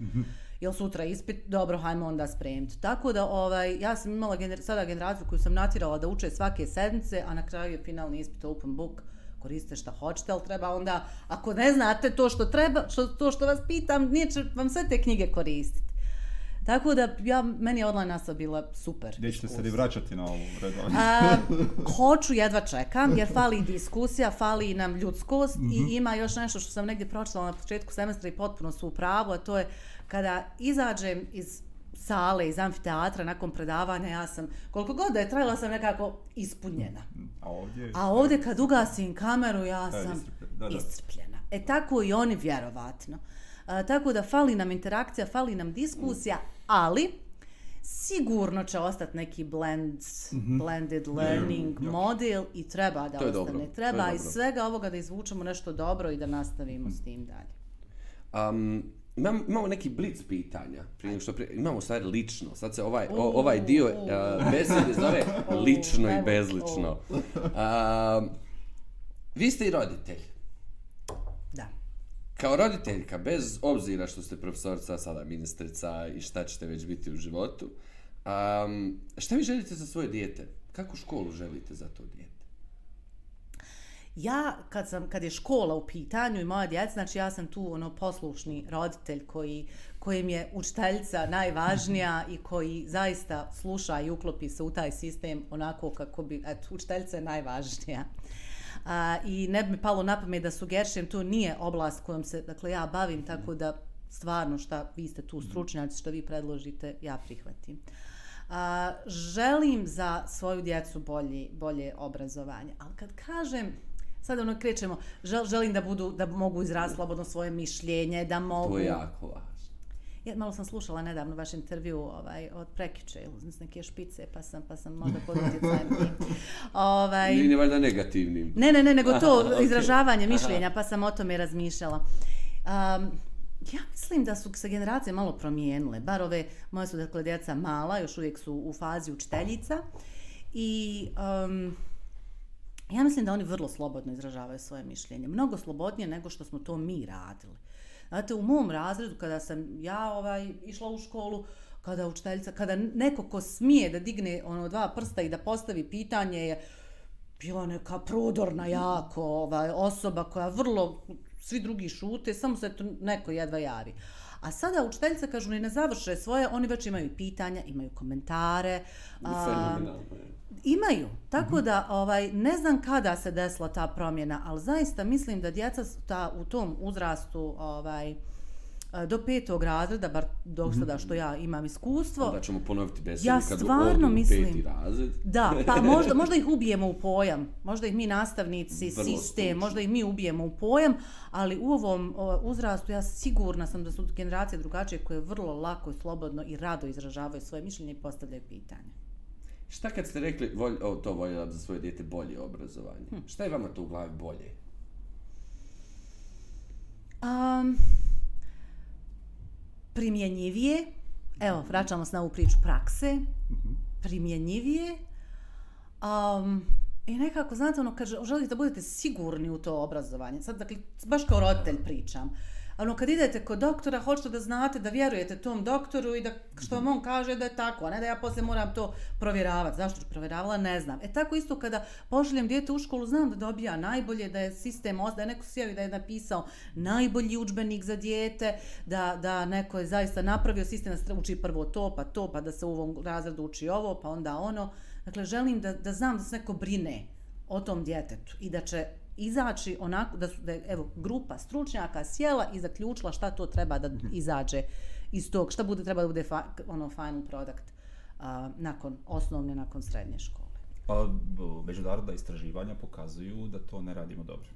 Speaker 3: Jel sutra ispit, dobro, hajmo onda spremiti. Tako da, ovaj, ja sam imala gener sada generaciju koju sam natirala da uče svake sedmice, a na kraju je finalni ispit open book, koriste šta hoćete, ali treba onda, ako ne znate to što treba, što, to što vas pitam, nije će vam sve te knjige koristiti. Tako da, ja, meni je online nastava bila super.
Speaker 2: Gdje ćete se li vraćati na ovu redovanje?
Speaker 3: A, hoću, jedva čekam, jer fali i diskusija, fali nam ljudskost i ima još nešto što sam negdje pročitala na početku semestra i potpuno su u pravu, a to je kada izađem iz sale, iz amfiteatra nakon predavanja, ja sam, koliko god da je trajala, sam nekako ispunjena.
Speaker 2: A ovdje...
Speaker 3: A ovdje kad ugasim kameru, ja
Speaker 2: E,
Speaker 3: sam
Speaker 2: iscrpljena, da, da.
Speaker 3: iscrpljena. E tako i oni vjerovatno. A, tako da fali nam interakcija, fali nam diskusija, ali sigurno će ostati neki blend, blended learning
Speaker 2: Mhm. Ja.
Speaker 3: model i treba da
Speaker 1: To je
Speaker 3: ostane.
Speaker 1: dobro, to je
Speaker 3: Treba iz
Speaker 1: dobro.
Speaker 3: svega ovoga da izvučemo nešto dobro i da nastavimo s tim dalje.
Speaker 1: Um, imam, imamo neki blic pitanja, prije nego što prije, imamo stvari lično, sad se ovaj, o, ovaj dio uh, besede zove lično i bezlično. Um, vi ste i roditelj. Kao roditeljka, bez obzira što ste profesorica, sada ministrica i šta ćete već biti u životu, um, šta vi želite za svoje dijete? Kakvu školu želite za to dijete?
Speaker 3: Ja, kad, sam, kad je škola u pitanju i moja djeca, znači ja sam tu ono poslušni roditelj koji, kojim je učiteljica najvažnija i koji zaista sluša i uklopi se u taj sistem onako kako bi, eto, učiteljica je najvažnija. A, I ne bi mi palo na pamet da sugerišem, to nije oblast kojom se, dakle, ja bavim, tako da stvarno šta vi ste tu stručnjaci, što vi predložite, ja prihvatim. A, želim za svoju djecu bolje, bolje obrazovanje, ali kad kažem, sad ono krećemo, žel, želim da budu, da mogu izraziti slobodno svoje mišljenje, da mogu...
Speaker 1: To je jako važno.
Speaker 3: Ja, malo sam slušala nedavno vaš intervju ovaj, od prekjuče, ili s neke špice, pa sam, pa sam možda pod utjecajem njih. Ovaj,
Speaker 1: Nije ni valjda negativnim.
Speaker 3: ne, ne, ne, nego to
Speaker 1: Aha,
Speaker 3: izražavanje mišljenja, pa sam o tome razmišljala. Um, ja mislim da su se generacije malo promijenile, bar ove, moje su dakle djeca mala, još uvijek su u fazi učiteljica i um, ja mislim da oni vrlo slobodno izražavaju svoje mišljenje, mnogo slobodnije nego što smo to mi radili. Znate, u mom razredu, kada sam ja ovaj, išla u školu, kada učiteljica, kada neko ko smije da digne ono dva prsta i da postavi pitanje je bila neka prodorna jako ovaj, osoba koja vrlo, svi drugi šute, samo se to neko jedva javi. A sada učiteljice kažu ni ne završe svoje, oni već imaju pitanja, imaju komentare. a. Imaju. Tako da ovaj ne znam kada se desila ta promjena, ali zaista mislim da djeca su ta, u tom uzrastu ovaj e, do petog razreda, bar do sada što ja imam iskustvo,
Speaker 1: Onda ćemo ponoviti besedu
Speaker 3: Ja
Speaker 1: kad
Speaker 3: stvarno
Speaker 1: odu
Speaker 3: mislim-
Speaker 1: peti razred.
Speaker 3: Da, pa možda, možda ih ubijemo u pojam. Možda ih mi nastavnici,
Speaker 1: Vrlo
Speaker 3: sistem,
Speaker 1: stručno.
Speaker 3: možda ih mi ubijemo u pojam, ali u ovom uzrastu ja sigurna sam da su generacije drugačije koje vrlo lako i slobodno i rado izražavaju svoje mišljenje i postavljaju pitanje.
Speaker 1: Šta kad ste rekli, volj, o, to voljela bi za svoje dijete bolje obrazovanje?
Speaker 3: Hm.
Speaker 1: Šta je vama to u glavi bolje?
Speaker 3: Um, primjenjivije, evo, vraćamo se na ovu priču prakse, primjenjivije, um, i nekako, znate, ono, kad žel- želite da budete sigurni u to obrazovanje, sad, dakle, baš kao roditelj pričam, ono, kad idete kod doktora, hoćete da znate, da vjerujete tom doktoru i da što vam on kaže da je tako, a ne da ja poslije moram to provjeravati. Zašto ću provjeravala, ne znam. E tako isto kada pošaljem dijete u školu, znam da dobija najbolje, da je sistem, os- da je neko sjavi da je napisao najbolji udžbenik za dijete, da, da neko je zaista napravio sistem da uči prvo to, pa to, pa da se u ovom razredu uči ovo, pa onda ono. Dakle, želim da, da znam da se neko brine o tom djetetu i da će izaći onako, da, su, da je evo, grupa stručnjaka sjela i zaključila šta to treba da izađe iz tog, šta bude, treba da bude fa, ono final product a, nakon osnovne, nakon srednje škole.
Speaker 2: Pa međunarodna istraživanja pokazuju da to ne radimo dobro.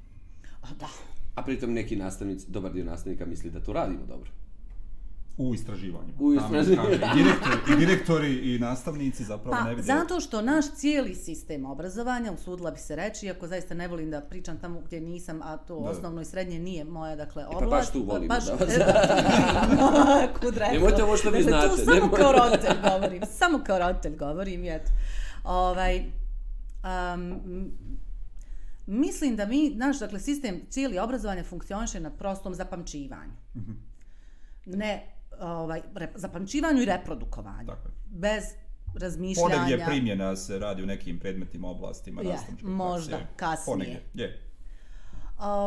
Speaker 3: A da,
Speaker 1: A pritom neki nastavnici, dobar dio nastavnika misli da to radimo dobro.
Speaker 2: U istraživanju.
Speaker 1: U
Speaker 2: kaže, I direktori, i direktori i nastavnici zapravo ne
Speaker 3: Pa,
Speaker 2: vide.
Speaker 3: zato što naš cijeli sistem obrazovanja, usudila bi se reći, iako zaista ne volim da pričam tamo gdje nisam, a to
Speaker 2: Da.
Speaker 3: osnovno i srednje nije moja, dakle,
Speaker 1: pa
Speaker 3: oblast.
Speaker 1: baš tu volimo
Speaker 3: baš,
Speaker 1: da vas-
Speaker 3: rekla.
Speaker 1: Nemojte ovo što vi
Speaker 3: Dakle,
Speaker 1: znate,
Speaker 3: Tu samo kao roditelj govorim, samo kao roditelj govorim, i eto. Ovaj, um, mislim da mi, naš, dakle, sistem cijeli obrazovanja funkcioniše na prostom zapamćivanju. Ne, ovaj, rep, zapamćivanju i reprodukovanju.
Speaker 2: Tako je.
Speaker 3: Bez razmišljanja.
Speaker 2: Ponegdje primjena se radi u nekim predmetima, oblastima,
Speaker 3: Je, možda,
Speaker 2: prakse.
Speaker 3: kasnije.
Speaker 2: Ponegdje, je.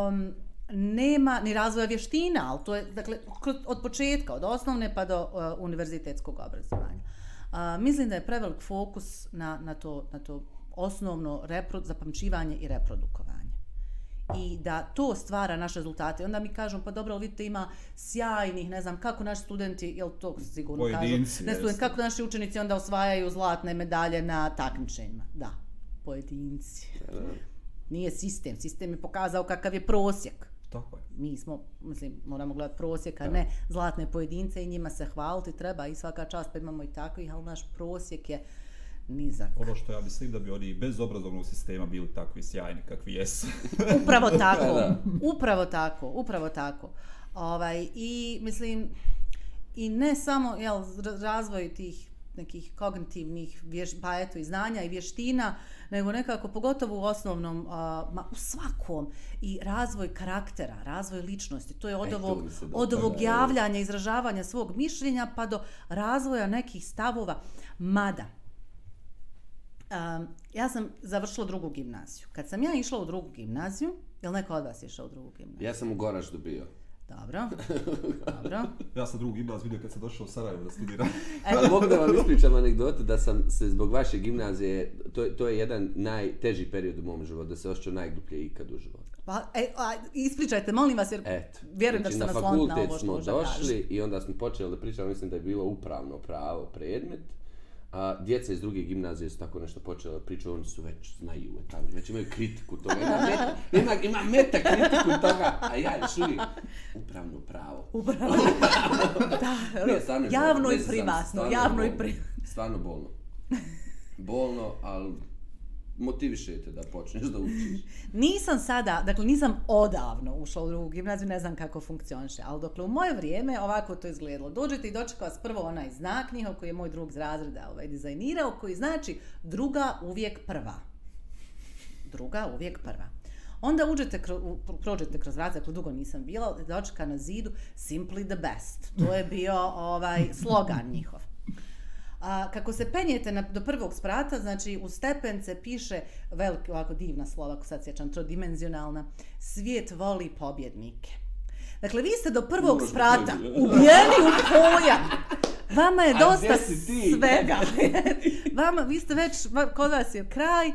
Speaker 3: um, nema ni razvoja vještina, ali to je dakle, od početka, od osnovne pa do uh, univerzitetskog obrazovanja. Uh, mislim da je prevelik fokus na, na, to, na to osnovno repro, zapamćivanje i reprodukovanje. I da to stvara naše rezultate. Onda mi kažemo, pa dobro, ali vidite, ima sjajnih, ne znam, kako naši studenti, jel to sigurno
Speaker 2: Pojedinci,
Speaker 3: kažu, ne
Speaker 2: jeste.
Speaker 3: studenti, kako naši učenici onda osvajaju zlatne medalje na takmičenjima. Da, pojedinci. Nije sistem. Sistem je pokazao kakav je prosjek.
Speaker 2: Tako je.
Speaker 3: Mi smo, mislim, moramo gledati prosjek, a ne zlatne pojedince i njima se hvaliti treba i svaka čast pa imamo i takvih, ali naš prosjek je nizak.
Speaker 2: Ono što ja mislim da bi oni bez obrazovnog sistema bili takvi sjajni kakvi jesu.
Speaker 3: Upravo tako, upravo tako, upravo tako. Ovaj, I mislim, i ne samo jel, ra- razvoj tih nekih kognitivnih vješ, pa eto i znanja i vještina, nego nekako pogotovo u osnovnom, a, ma, u svakom i razvoj karaktera, razvoj ličnosti. To je od
Speaker 1: E,
Speaker 3: ovog, od ovog javljanja, izražavanja svog mišljenja pa do razvoja nekih stavova. Mada, Um, ja sam završila drugu gimnaziju. Kad sam ja išla u drugu gimnaziju, jel neko od vas išao u drugu gimnaziju?
Speaker 1: Ja sam u Goraždu bio.
Speaker 3: Dobro, dobro.
Speaker 2: ja sam drugi gimnaz vidio kad sam došao u Sarajevo da studiram.
Speaker 1: Evo, mogu da vam ispričam anegdotu da sam se zbog vaše gimnazije, to, je- to je jedan najteži period u mom životu, da se osjećao najduplje ikad u životu.
Speaker 3: Pa, e, a, ispričajte, molim vas, jer
Speaker 1: Eto.
Speaker 3: vjerujem da
Speaker 1: znači, na
Speaker 3: nas lont na
Speaker 1: fakultet
Speaker 3: ovo što
Speaker 1: smo došli i onda smo počeli da pričamo, mislim da je bilo upravno pravo predmet, A, djeca iz druge gimnazije su tako nešto počela pričati, oni su već znaju, tamo, već imaju kritiku toga, ima meta, ima, ima meta kritiku toga, a ja još uvijek upravno pravo.
Speaker 3: Upravo. da,
Speaker 1: Ne, stvarno je
Speaker 3: javno
Speaker 1: bolno,
Speaker 3: i privatno,
Speaker 1: je
Speaker 3: javno i privatno.
Speaker 1: Stvarno bolno. Bolno, ali motivišete da počneš da učiš.
Speaker 3: Nisam sada, dakle nisam odavno ušla u drugu gimnaziju, ne znam kako funkcioniše, ali dokle u moje vrijeme ovako to izgledalo. Dođete i dočeka vas prvo onaj znak njihov koji je moj drug iz razreda ovaj, dizajnirao, koji znači druga uvijek prva. Druga uvijek prva. Onda uđete, kru, prođete kroz razred, dakle dugo nisam bila, dočeka na zidu Simply the best. To je bio ovaj slogan njihov. A, kako se penjete na, do prvog sprata, znači u stepence piše veliki, ovako divna slova, ako sad sjećam, trodimenzionalna, svijet voli pobjednike. Dakle, vi ste do prvog
Speaker 1: Možda
Speaker 3: sprata ubijeni u pojam. Vama je dosta svega. Vama, vi ste već, kod vas je kraj,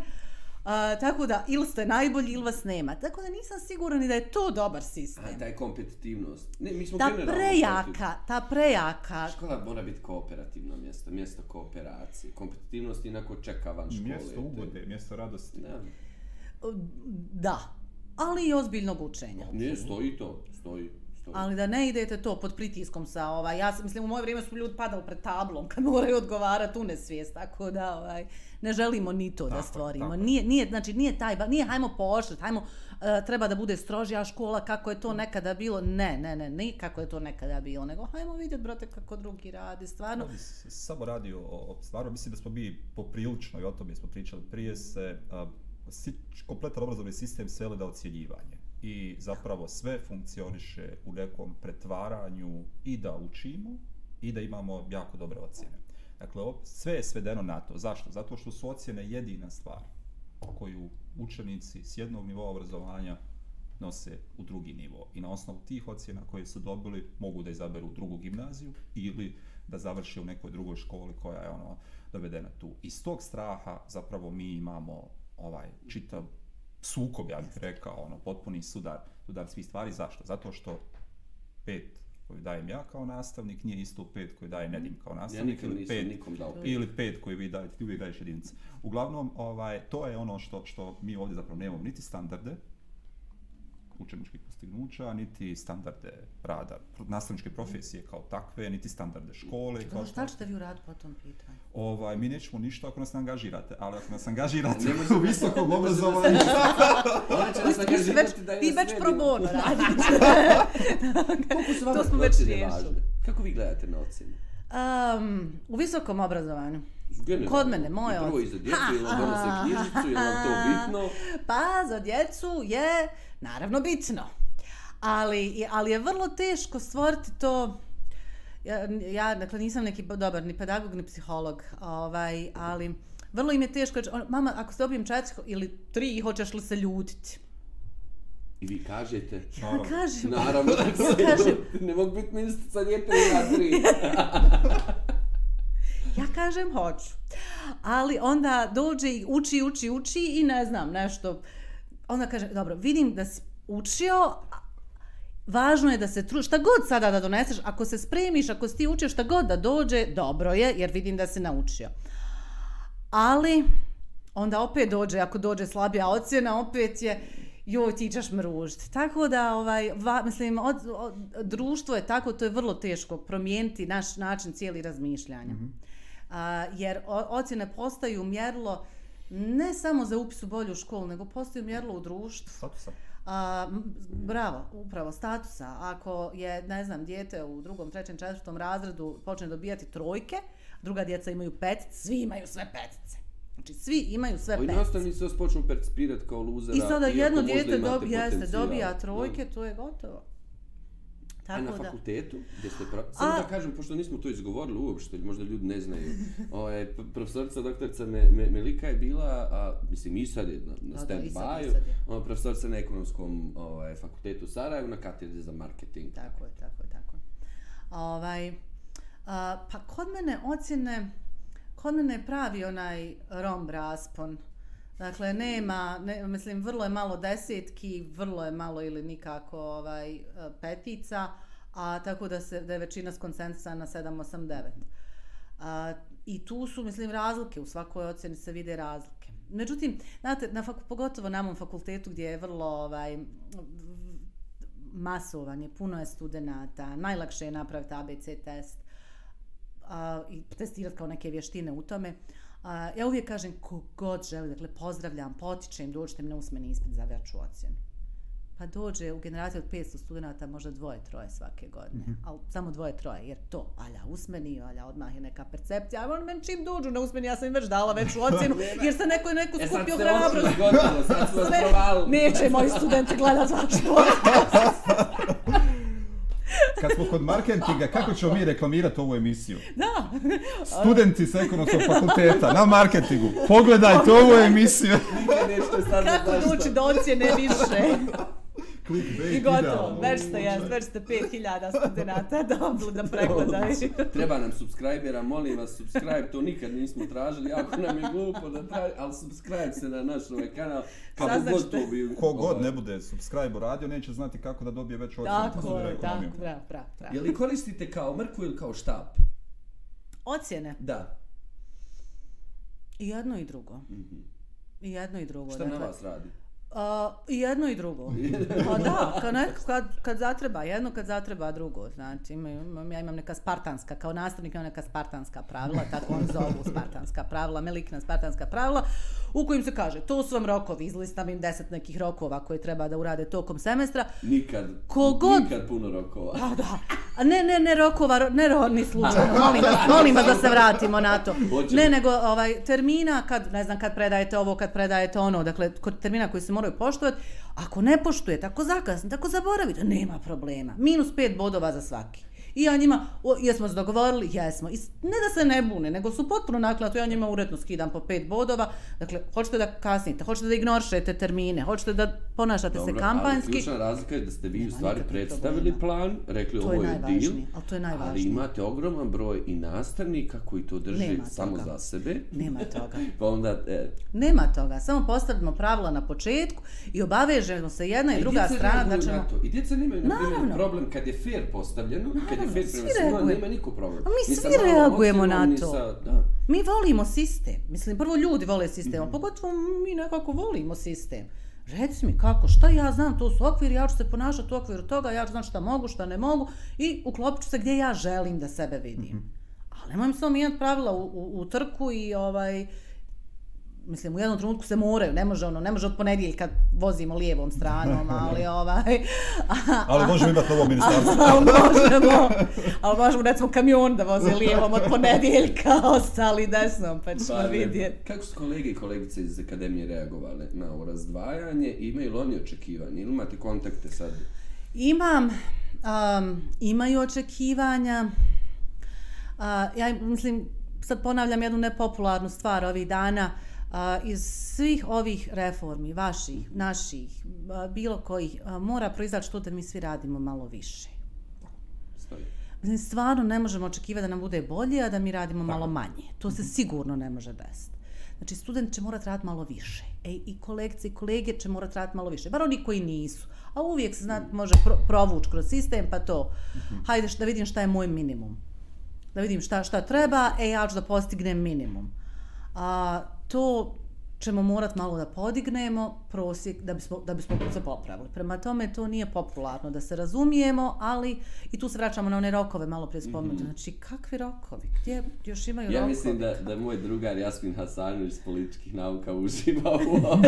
Speaker 3: a, tako da ili ste najbolji ili vas nema. Tako da nisam sigurna ni da je to dobar sistem.
Speaker 1: A taj kompetitivnost. Ne, mi smo
Speaker 3: Ta
Speaker 1: protiv-
Speaker 3: prejaka, ta prejaka
Speaker 1: Škola mora biti kooperativno mjesto, mjesto kooperacije. Kompetitivnost inako čeka van škole.
Speaker 2: Mjesto ugode, mjesto radosti.
Speaker 1: Da.
Speaker 3: Da, ali i ozbiljnog učenja.
Speaker 1: Ne, stoji to, stoji.
Speaker 3: Ali da ne idete to pod pritiskom sa ovaj, ja sam, mislim u moje vrijeme su ljudi padali pred tablom kad moraju odgovarati u nesvijest, tako da ovaj, ne želimo ni to da
Speaker 2: Tako je,
Speaker 3: stvorimo.
Speaker 2: tako je.
Speaker 3: Nije, nije, znači nije taj, nije hajmo pooštrit, hajmo, e, treba da bude strožija škola kako je to nekada bilo. Ne, ne, ne, ni kako je to nekada bilo, nego hajmo vidjeti, brate, kako drugi radi, stvarno.
Speaker 2: Ovdje se samo radi o, o stvarno, mislim da smo mi poprilično i o tome smo pričali prije se, a, si, kompletan obrazovni sistem sveli na ocjenjivanje. I zapravo sve funkcioniše u nekom pretvaranju i da učimo i da imamo jako dobre ocjene. Dakle, sve je svedeno na to. Zašto? Zato što su ocjene jedina stvar koju učenici s jednog nivoa obrazovanja nose u drugi nivo. I na osnovu tih ocjena koje su dobili mogu da izaberu drugu gimnaziju ili da završe u nekoj drugoj školi koja je ono dovedena tu. Iz tog straha zapravo mi imamo ovaj čitav sukob, ja bih rekao, ono, potpuni sudar, sudar svih stvari. Zašto? Zato što pet koju dajem ja kao nastavnik nije isto pet koju daje Nedim kao
Speaker 1: Ja
Speaker 2: nastavnik
Speaker 1: nikad
Speaker 2: ili pet
Speaker 1: nikom dao pet.
Speaker 2: ili pet koji vi dajete, ti uvijek daješ jedinice. Uglavnom, ovaj, to je ono što, što mi ovdje zapravo nemamo niti standarde učeničkih postignuća, niti standarde rada, nastavničke profesije kao takve, niti standarde škole kao
Speaker 3: Dobro, šta
Speaker 2: takve.
Speaker 3: ćete vi uraditi po tom pitanju?
Speaker 2: Ovaj, mi nećemo ništa ako nas ne angažirate, ali ako nas angažirate u visokom obrazovanju,
Speaker 1: Ona će nas angažirati da je
Speaker 3: ti već pro bono radiš.
Speaker 1: Vama
Speaker 3: To smo već riješili.
Speaker 1: Kako vi gledate na ocjene?
Speaker 3: Um, u visokom obrazovanju.
Speaker 1: Generalno.
Speaker 3: Kod mene, moje
Speaker 1: I Prvo i za djecu, ili vam donose knjižicu, ili vam to bitno?
Speaker 3: Pa za djecu je naravno bitno. Ali, ali je vrlo teško stvoriti to ja, ja dakle nisam neki dobar ni pedagog ni psiholog, ovaj, ali vrlo im je teško reći, ono, mama, ako se dobijem četiri ili tri, hoćeš li se ljutiti?
Speaker 1: I vi kažete,
Speaker 3: Ja
Speaker 2: Naravno.
Speaker 3: kažem,
Speaker 1: naravno da se
Speaker 3: Ja kažem-
Speaker 1: ne mogu biti ministrica djete i ja tri.
Speaker 3: Ja kažem hoću. Ali onda dođe i uči, uči, uči i ne znam nešto. Onda kaže, dobro, vidim da si učio, važno je da se trudiš, šta god sada da doneseš, ako se spremiš, ako si ti učio šta god da dođe, dobro je, jer vidim da si naučio. Ali, onda opet dođe, ako dođe slabija ocjena, opet je, joj, ti ćeš mružiti. Tako da, ovaj, va, mislim, od, od, društvo je tako, to je vrlo teško promijeniti naš način cijeli razmišljanja. A, jer o, ocjene postaju mjerilo ne samo za upis u bolju školu, nego postaju mjerilo u društvu.
Speaker 2: statusa.
Speaker 3: A, bravo, upravo statusa. Ako je, ne znam, dijete u drugom, trećem, četvrtom razredu počne dobijati trojke, druga djeca imaju petice, svi imaju sve petice. Znači, svi imaju sve
Speaker 1: Ovi
Speaker 3: petice.
Speaker 1: nastavnici vas počnu percipirati kao luzera.
Speaker 3: I sada jedno dijete
Speaker 1: imate
Speaker 3: dobija, jeste, dobija trojke, to je gotovo.
Speaker 1: A
Speaker 3: Tako
Speaker 1: na
Speaker 3: da.
Speaker 1: fakultetu, gdje ste pra... Samo
Speaker 3: A-
Speaker 1: da kažem, pošto nismo to izgovorili uopšte, možda ljudi ne znaju. Ovaj, p- profesorica doktorica Me, Me, Melika je bila, a, mislim i sad je na, na
Speaker 3: sad je.
Speaker 1: ona profesorica na ekonomskom ovaj, fakultetu u Sarajevu na katedri za marketing.
Speaker 3: Tako je, tako je, tako je. Ovaj, a, pa kod mene ocjene, kod mene je pravi onaj romb raspon. Dakle, nema, ne, mislim, vrlo je malo desetki, vrlo je malo ili nikako ovaj, e, petica, a tako da, se, da je većina skoncentrisana na 7, 8, 9. A, I tu su, mislim, razlike, u svakoj ocjeni se vide razlike. Međutim, znate, na faku, pogotovo na mom fakultetu gdje je vrlo ovaj, masovan je, puno je studenta, najlakše je napraviti ABC test a, i testirati kao neke vještine u tome. A, ja uvijek kažem, kogod želi, dakle, pozdravljam, potičem, dođite mi na usmeni ispit za veću ocjenu pa dođe u generaciju od 500 studenta možda dvoje, troje svake godine. Mm -hmm. Ali samo dvoje, troje, jer to, alja usmeni, alja odmah je neka percepcija. A on men čim dođu na usmeni, ja sam im već dala veću ocjenu, jer se neko je neko
Speaker 1: E,
Speaker 3: skupio
Speaker 1: sad ste
Speaker 3: hrabrost.
Speaker 1: ošli gotovo, sad vas provalili.
Speaker 3: Neće moji studenti gledat vaš podcast.
Speaker 2: Kad smo kod marketinga, kako ćemo mi reklamirati ovu emisiju?
Speaker 3: Da.
Speaker 2: Studenti s ekonomskog fakulteta na marketingu, pogledajte ovu emisiju.
Speaker 1: Nikad nećete sad
Speaker 3: Kako doći do ocjene više?
Speaker 2: Clickbait,
Speaker 3: I gotovo,
Speaker 2: idealno.
Speaker 3: već ste, jes, već ste 5000 studenta dobili da pregledaju.
Speaker 1: Treba nam subscribera, molim vas, subscribe, to nikad nismo tražili, jako nam je glupo da traži, ali subscribe se na naš ovaj kanal, kako
Speaker 3: Saznaćete.
Speaker 1: god to bi...
Speaker 2: Kogod
Speaker 1: ovaj,
Speaker 2: ne bude subscribe radio, neće znati kako da dobije veću ocjenu.
Speaker 3: Tako
Speaker 2: za
Speaker 3: je,
Speaker 2: ekonomiju.
Speaker 3: tako, bravo, bravo, bravo.
Speaker 1: Je li koristite kao mrku ili kao štap?
Speaker 3: Ocjene,
Speaker 1: Da.
Speaker 3: i jedno i drugo. I jedno i drugo.
Speaker 1: Šta na
Speaker 3: dakle.
Speaker 1: vas radi?
Speaker 3: A, I jedno i drugo. A da, kad, ne, kad, kad zatreba jedno, kad zatreba drugo. Znači, ima, imam, ja imam neka spartanska, kao nastavnik imam neka spartanska pravila, tako on zovu spartanska pravila, melikna spartanska pravila, u kojim se kaže, to su vam rokovi, izlistam im deset nekih rokova koje treba da urade tokom semestra.
Speaker 1: Nikad.
Speaker 3: Kogod-
Speaker 1: Nikad puno rokova.
Speaker 3: A da, a ne, ne, ne rokova, ro- ne ro, ni slučajno, molim vas, molim vas da se vratimo na to.
Speaker 1: Hoćemo.
Speaker 3: Ne, nego ovaj, termina, kad, ne znam, kad predajete ovo, kad predajete ono, dakle, kod termina koji se moraju poštovati, ako ne poštujete, ako zakasnite, ako zaboravite, nema problema. Minus pet bodova za svaki. I ja njima, o, jesmo se dogovorili? Jesmo. I ne da se ne bune, nego su potpuno naklato, ja njima uredno skidam po pet bodova. Dakle, hoćete da kasnite, hoćete da ignorišete termine, hoćete da ponašate se
Speaker 1: Ali
Speaker 3: kampanjski.
Speaker 1: ključna razlika je da ste vi u
Speaker 3: Nema
Speaker 1: stvari
Speaker 3: nikakvih
Speaker 1: predstavili plan, rekli
Speaker 3: To je
Speaker 1: ovo je
Speaker 3: najvažnije,
Speaker 1: deal,
Speaker 3: ali to je
Speaker 1: ali imate ogroman broj i nastavnika koji to drže
Speaker 3: Nema
Speaker 1: samo
Speaker 3: toga.
Speaker 1: za sebe.
Speaker 3: Nema toga.
Speaker 1: Pa onda, e,
Speaker 3: Nema toga, samo postavimo pravila na početku i obavežemo se jedna i,
Speaker 1: A
Speaker 3: druga strana da ćemo...
Speaker 1: I djeca nemaju, na primjer, problem kad je fair postavljeno, kad
Speaker 3: svi reaguju.
Speaker 1: nema niko problem.
Speaker 3: A mi svi reagujemo na to.
Speaker 1: Sa, da.
Speaker 3: Mi volimo sistem. Mislim, prvo ljudi vole sistem,
Speaker 1: Mhm.
Speaker 3: a pogotovo mi nekako volimo sistem. Reci mi kako, šta ja znam, to su okviri, ja ću se ponašati u okviru toga, ja ću znam šta mogu, šta ne mogu i uklopit ću se gdje ja želim da sebe vidim.
Speaker 1: Mhm.
Speaker 3: Ali nemojmo samo mijenjati pravila u, u, u trku i ovaj, mislim, u jednom trenutku se moraju, ne može ono, ne može od ponedjeljka vozimo lijevom stranom, ali ovaj...
Speaker 2: Ali možemo imati novo ministarstvo.
Speaker 3: ali možemo, ali možemo recimo kamion da vozi lijevom od ponedjeljka, ostali desnom, pa ćemo
Speaker 1: Pa,
Speaker 3: vidjeti.
Speaker 1: Kako su kolege i kolegice iz akademije reagovali na ovo razdvajanje? Imaju li oni očekivanje? Ili imate kontakte sad?
Speaker 3: Imam, um, imaju očekivanja, uh, ja mislim, sad ponavljam jednu nepopularnu stvar ovih dana, uh, iz svih ovih reformi, vaših, naših, bilo kojih, mora proizaći to da mi svi radimo malo više.
Speaker 1: Stoji.
Speaker 3: Stvarno ne možemo očekivati da nam bude bolje, a da mi radimo malo manje. To se sigurno ne može desiti. Znači, student će morati raditi malo više. E, I kolegice i kolege će morati raditi malo više. Bar oni koji nisu. A uvijek se zna, može pro, provući kroz sistem, pa to. Hajde š- da vidim šta je moj minimum. Da vidim šta, šta treba, e, ja ću da postignem minimum. A, to ćemo morat malo da podignemo prosjek da bismo, da bismo se popravili. Prema tome to nije popularno da se razumijemo, ali i tu se vraćamo na one rokove malo prije spomenuti. Znači, kakvi rokovi? Gdje još imaju
Speaker 1: Ja
Speaker 3: rokovi?
Speaker 1: mislim da, da moj drugar Jasmin Hasanović iz političkih nauka uživa u ovom.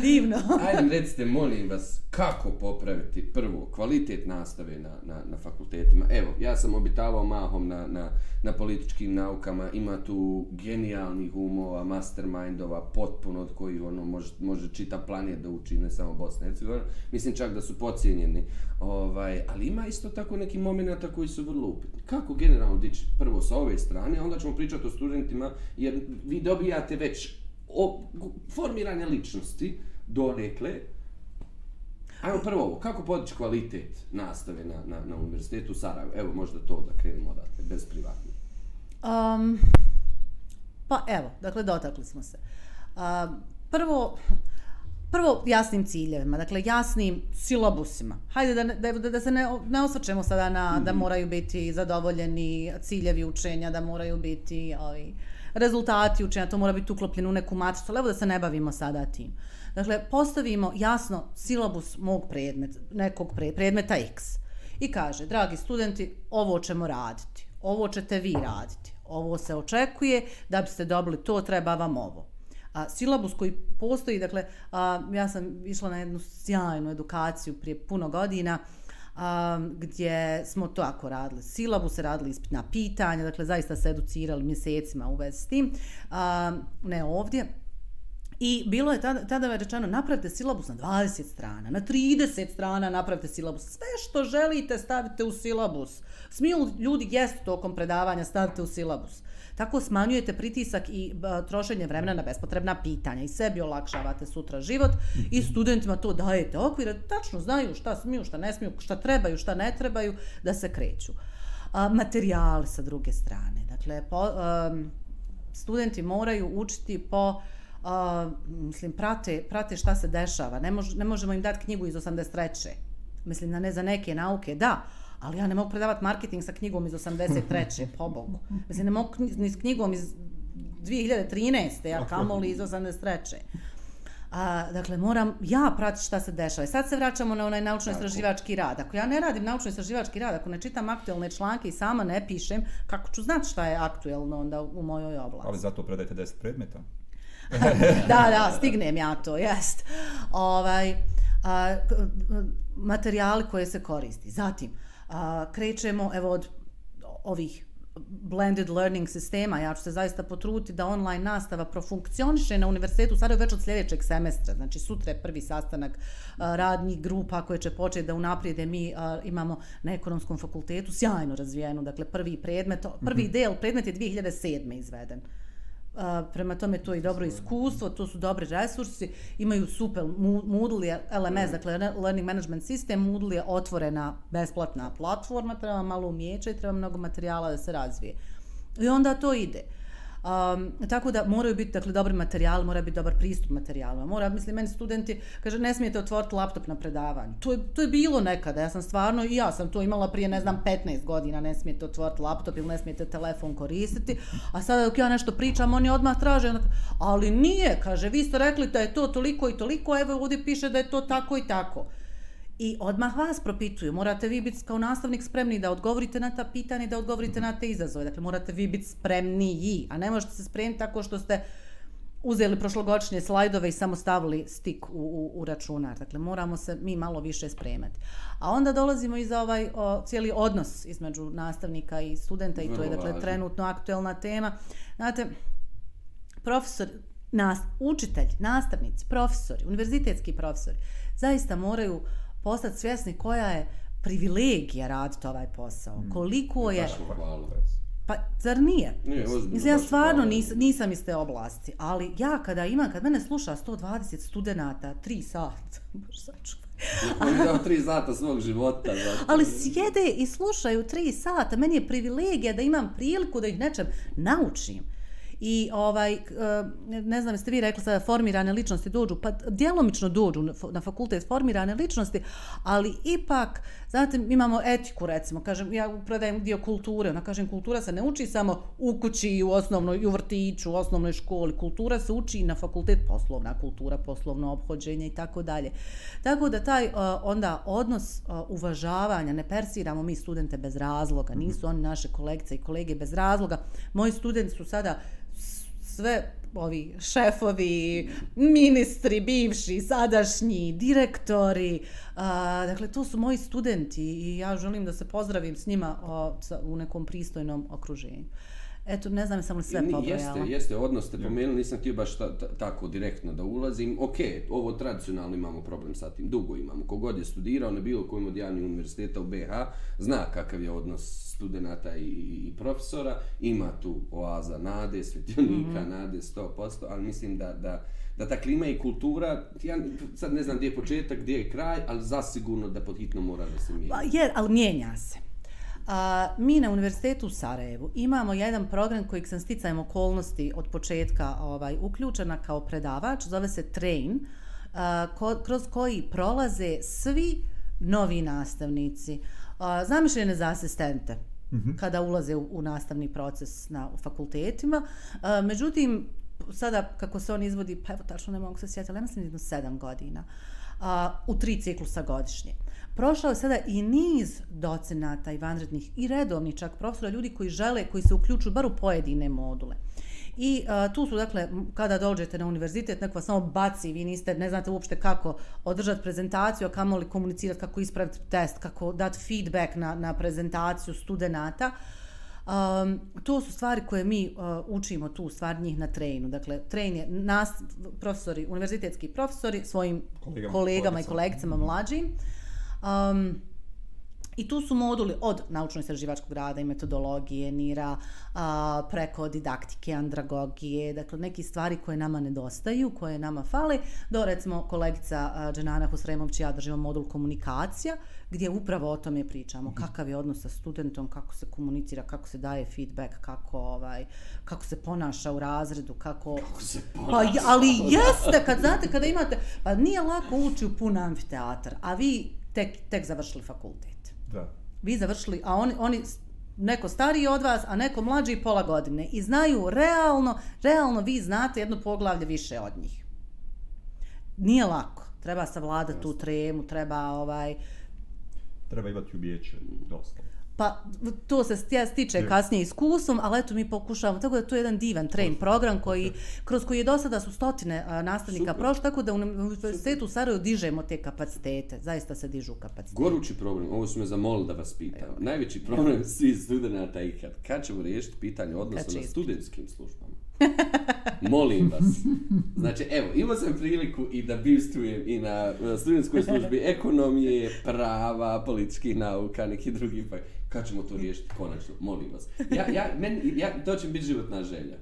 Speaker 3: Divno.
Speaker 1: Ajde, recite, molim vas, kako popraviti prvo kvalitet nastave na, na, na fakultetima? Evo, ja sam obitavao mahom na, na, na političkim naukama, ima tu genijalnih umova, mastermindova, potpuno od koji ono može, može čita planet da uči, ne samo Bosna i Hercegovina. Mislim čak da su pocijenjeni. Ovaj, ali ima isto tako neki momenta koji su vrlo upitni. Kako generalno dići prvo sa ove strane, a onda ćemo pričati o studentima, jer vi dobijate već o, formirane ličnosti donekle, Ajmo prvo ovo, kako podići kvalitet nastave na, na, na univerzitetu u Sarajevu? Evo, možda to da krenemo odatle, bez privatnih.
Speaker 3: Um, pa evo, dakle, dotakli smo se. Um, prvo, Prvo, jasnim ciljevima, dakle jasnim silabusima. Hajde da, ne, da, da se ne, ne osvrćemo sada na da moraju biti zadovoljeni ciljevi učenja, da moraju biti ovi, rezultati učenja, to mora biti uklopljeno u neku matricu, ali evo da se ne bavimo sada tim. Dakle, postavimo jasno silabus mog predmeta, nekog pre, predmeta X. I kaže, dragi studenti, ovo ćemo raditi, ovo ćete vi raditi, ovo se očekuje, da biste dobili to, treba vam ovo. A, silabus koji postoji, dakle, a, ja sam išla na jednu sjajnu edukaciju prije puno godina, a, gdje smo to ako radili. Silabus se radili ispitna pitanja, dakle, zaista se educirali mjesecima u vezi s tim, a, ne ovdje, I bilo je tada, tada je rečeno, napravite silabus na 20 strana, na 30 strana napravite silabus. Sve što želite stavite u silabus. Smiju ljudi jest tokom predavanja stavite u silabus. Tako smanjujete pritisak i b, trošenje vremena na bespotrebna pitanja i sebi olakšavate sutra život i studentima to dajete okvire, tačno znaju šta smiju, šta ne smiju, šta trebaju, šta ne trebaju da se kreću. A, materijali sa druge strane. Dakle, po, um, studenti moraju učiti po uh, mislim, prate, prate šta se dešava. Ne, mož, ne možemo im dati knjigu iz 83. Mislim, na ne za neke nauke, da, ali ja ne mogu predavati marketing sa knjigom iz 83. po Bogu. Mislim, ne mogu ni s knjigom iz 2013. ja kamoli iz 83. A, dakle, moram ja pratiti šta se dešava. I sad se vraćamo na onaj naučno-istraživački rad. Ako ja ne radim naučno-istraživački rad, ako ne čitam aktuelne članke i sama ne pišem, kako ću znati šta je aktuelno onda u mojoj oblasti?
Speaker 2: Ali zato predajte 10 predmeta.
Speaker 3: da, da, stignem ja to, jest. Ovaj, a, materijali koje se koristi. Zatim, a, krećemo evo od ovih blended learning sistema, ja ću se zaista potruditi da online nastava profunkcioniše na univerzitetu sada već od sljedećeg semestra, znači sutra je prvi sastanak a, radnih grupa koje će početi da unaprijede, mi a, imamo na ekonomskom fakultetu sjajno razvijenu, dakle prvi predmet, prvi mm -hmm. del predmet je 2007. izveden. Uh, prema tome to je dobro iskustvo, to su dobri resursi, imaju super Moodle je LMS, dakle Learning Management System, Moodle je otvorena besplatna platforma, treba malo umjeća i treba mnogo materijala da se razvije. I onda to ide. Uh, Um, tako da moraju biti dakle, dobri materijal, mora biti dobar pristup materijalima. Mora, mislim, meni studenti, kaže, ne smijete otvoriti laptop na predavanju. To je, to je bilo nekada, ja sam stvarno, i ja sam to imala prije, ne znam, 15 godina, ne smijete otvoriti laptop ili ne smijete telefon koristiti. A sada dok ja nešto pričam, oni odmah traže, onak, ali nije, kaže, vi ste rekli da je to toliko i toliko, evo ovdje piše da je to tako i tako. I odmah vas propituju, morate vi biti kao nastavnik spremni da odgovorite na ta pitanja i da odgovorite na te izazove. Dakle, morate vi biti spremniji, a ne možete se spremiti tako što ste uzeli prošlogodišnje slajdove i samo stavili stik u, u, u računar. Dakle, moramo se mi malo više spremati. A onda dolazimo i za ovaj o, cijeli odnos između nastavnika i studenta i to je dakle trenutno aktuelna tema. Znate, profesor, nas, učitelj, nastavnici, profesori, univerzitetski profesori, zaista moraju uh, postati svjesni koja je privilegija raditi ovaj posao. Mm. Koliko je... Pa, zar nije?
Speaker 1: Nije, ozbiljno.
Speaker 3: Mislim, ja stvarno nis, nisam iz te oblasti, ali ja kada imam, kad mene sluša 120 studenta, 3 sata, baš sačuvaj.
Speaker 1: On je dao tri sata svog života. Znači.
Speaker 3: Ali sjede i slušaju tri sata. Meni je privilegija da imam priliku da ih nečem naučim i ovaj, eh, ne znam, jeste vi rekli sada formirane ličnosti dođu, pa djelomično dođu na fakultet formirane ličnosti, ali ipak, znate, imamo etiku recimo, kažem, ja predajem dio kulture, ona kažem, kultura se ne uči samo u kući i u osnovnoj, i u vrtiću, u osnovnoj školi, kultura se uči na fakultet, poslovna kultura, poslovno obhođenje i tako dalje. Tako da taj uh, onda odnos uh, uvažavanja, ne persiramo mi studente bez razloga, nisu oni naše kolegice i kolege bez razloga. Moji studenti su sada sve ovi šefovi, ministri, bivši, sadašnji, direktori, a, dakle to su moji studenti i ja želim da se pozdravim s njima o, sa, u nekom pristojnom okruženju. Eto, ne znam sam li sve pobrojala.
Speaker 1: Jeste, jeste, odnos ste pomenuli, nisam htio baš ta, ta, tako direktno da ulazim. Ok, ovo tradicionalno imamo problem sa tim, dugo imamo. Kogod je studirao na bilo kojem od javnih univerziteta u BH, zna kakav je odnos studenta i, i profesora. Ima tu oaza nade, svetionika, mm -hmm. nade 100%, ali mislim da, da, da ta klima i kultura, ja sad ne znam gdje je početak, gdje je kraj, ali zasigurno da podhitno mora da se mijenja.
Speaker 3: Pa, jer, ali mijenja se. A, mi na Univerzitetu u Sarajevu imamo jedan program kojeg sam sticajem okolnosti od početka ovaj, uključena kao predavač, zove se Train a, ko, kroz koji prolaze svi novi nastavnici. A, Zamišljene za asistente kada ulaze u, u nastavni proces na u fakultetima. A, međutim, sada kako se on izvodi, pa evo tačno ne mogu se sjetiti, ali ja mislim jedno sedam godina, a, u tri ciklusa godišnje. Prošao je sada i niz docenata i vanrednih i redovnih čak profesora, ljudi koji žele, koji se uključuju bar u pojedine module. I a, tu su, dakle, kada dođete na univerzitet, neko vas samo baci, vi niste, ne znate uopšte kako održati prezentaciju, a kamo li komunicirati, kako ispraviti test, kako dati feedback na, na prezentaciju studenata. Um, to su stvari koje mi uh, učimo tu, stvar njih na trenu. Dakle, tren je nas, profesori, univerzitetski profesori svojim
Speaker 2: Kolegama,
Speaker 3: kolegama i
Speaker 2: kolegicama.
Speaker 3: mlađim. Um, I tu su moduli od naučno-istraživačkog rada i metodologije, NIRA, a, preko didaktike, andragogije, dakle neki stvari koje nama nedostaju, koje nama fale, do recimo kolegica a, Dženana Husremović i ja držimo modul komunikacija, gdje upravo o tome pričamo, kakav je odnos sa studentom, kako se komunicira, kako se daje feedback, kako, ovaj, kako se ponaša u razredu, kako...
Speaker 1: se
Speaker 3: Pa, ja- ali jeste, kad znate, kada imate, pa nije lako ući u pun amfiteatar, a vi tek, tek završili fakultet
Speaker 2: Da.
Speaker 3: vi završili, a oni, oni neko stariji od vas, a neko mlađi pola godine i znaju realno, realno vi znate jedno poglavlje više od njih. Nije lako. Treba savladati tu tremu, treba ovaj,
Speaker 2: Treba imati ubijeće, dosta.
Speaker 3: Pa to se stiče
Speaker 2: Je.
Speaker 3: kasnije iskustvom, ali eto mi pokušavamo, tako da to je jedan divan train program koji, kroz koji je do sada su stotine a, nastavnika
Speaker 1: Super.
Speaker 3: prošlo, tako da u univerzitetu u Sarajevu dižemo te kapacitete, zaista se dižu kapacitete.
Speaker 1: Gorući problem, ovo su me zamolili da vas pitam. Najveći problem svih studenta ikad. Kad ćemo riješiti pitanje
Speaker 3: Kad
Speaker 1: odnosa
Speaker 3: će
Speaker 1: na
Speaker 3: ispit?
Speaker 1: studentskim službama? Molim vas. Znači, evo, imao sam priliku i da bivstvujem i na studentskoj službi ekonomije, prava, političkih nauka, neki drugi pa kad ćemo to riješiti konačno, molim vas. Ja, ja, meni, ja, to će biti životna želja.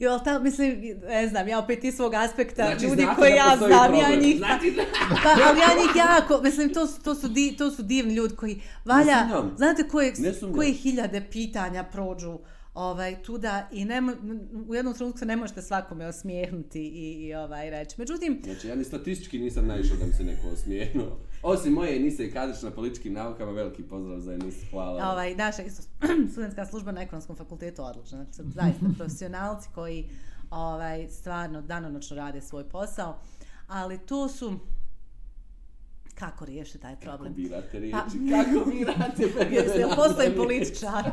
Speaker 3: Jo, ta, mislim, ne znam, ja opet iz svog aspekta,
Speaker 1: Znači,
Speaker 3: ljudi koje
Speaker 1: da
Speaker 3: ja znam, ja
Speaker 1: problem.
Speaker 3: njih,
Speaker 1: Znate da...
Speaker 3: pa, ali ja njih jako, mislim, to, su- to, su, di, to su divni ljudi koji, valja, znate koje, koje hiljade pitanja prođu ovaj, tuda i nemo, u jednom trenutku se ne možete svakome osmijehnuti i, i ovaj, reći. Međutim,
Speaker 1: Znači, ja ni statistički nisam naišao da mi se neko osmijenuo. Osim moje Enise Kadić na političkim naukama, veliki pozdrav za Enisu, hvala.
Speaker 3: ovaj, naša isto studentska služba na ekonomskom fakultetu odlična. Znači, zaista profesionalci koji ovaj, stvarno danonočno rade svoj posao. Ali to su... Kako riješiti taj
Speaker 1: Kako
Speaker 3: problem?
Speaker 1: birate riječi,
Speaker 3: Pa-
Speaker 1: kako birate
Speaker 3: Jel, jel postoji političar?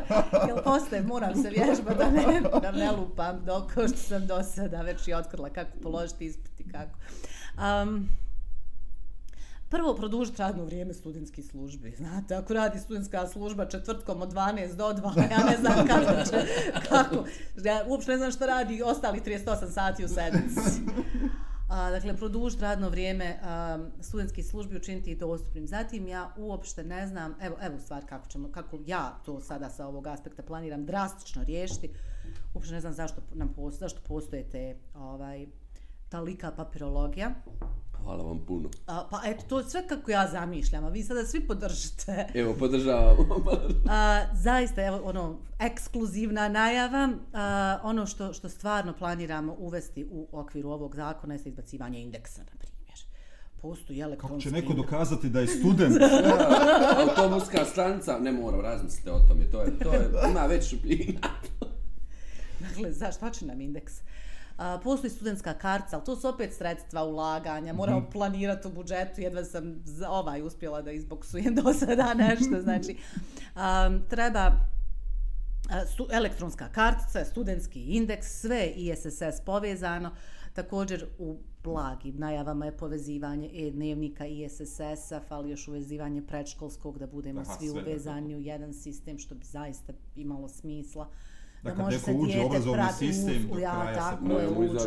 Speaker 3: Jel postoji? Moram se vježbati da ne, da ne lupam dok što sam do sada već i otkrila kako položiti ispit i kako. Um, Prvo, produžiti radno vrijeme studentskih službi. Znate, ako radi studentska služba četvrtkom od 12 do 2, ja ne znam kako će, kako. Ja uopšte ne znam što radi ostali 38 sati u sedmici. A, dakle, produžiti radno vrijeme a, studentskih službi učiniti dostupnim. Zatim ja uopšte ne znam, evo, evo stvar kako, ćemo, kako ja to sada sa ovog aspekta planiram drastično riješiti. Uopšte ne znam zašto, nam postoje, zašto postoje te ovaj, talika papirologija.
Speaker 1: Hvala vam puno.
Speaker 3: A, pa eto, to je sve kako ja zamišljam, a vi sada svi podržite.
Speaker 1: Evo, podržavam.
Speaker 3: A, zaista, evo, ono, ekskluzivna najava, a, ono što, što stvarno planiramo uvesti u okviru ovog zakona je izbacivanje indeksa, na primjer. Postoji
Speaker 2: Kako
Speaker 3: elektronski
Speaker 2: će neko
Speaker 3: indeks.
Speaker 2: dokazati da je student?
Speaker 1: Autobuska stanica, ne moram, razmislite o tome, to je, to je, ima već šupljina.
Speaker 3: Dakle, za šta će nam indeks? A, postoji studentska kartica, ali to su opet sredstva ulaganja, moramo
Speaker 2: Mhm.
Speaker 3: planirati u budžetu, jedva sam ovaj uspjela da izboksujem do sada nešto, znači um, treba a, stu, elektronska kartica, studentski indeks, sve ISSS povezano, također u blagim najavama je povezivanje e-dnevnika ISSS-a, fali još uvezivanje predškolskog, da budemo
Speaker 2: Aha,
Speaker 3: svi uvezani u jedan sistem, što bi zaista imalo smisla.
Speaker 2: Da kad
Speaker 3: može
Speaker 2: neko
Speaker 3: se
Speaker 2: uđe u
Speaker 3: dijete
Speaker 2: obrazovni
Speaker 3: prati
Speaker 2: sistem,
Speaker 3: uz-
Speaker 2: do
Speaker 3: ja,
Speaker 2: kraja se
Speaker 3: tako
Speaker 2: pravi.
Speaker 3: je, uđe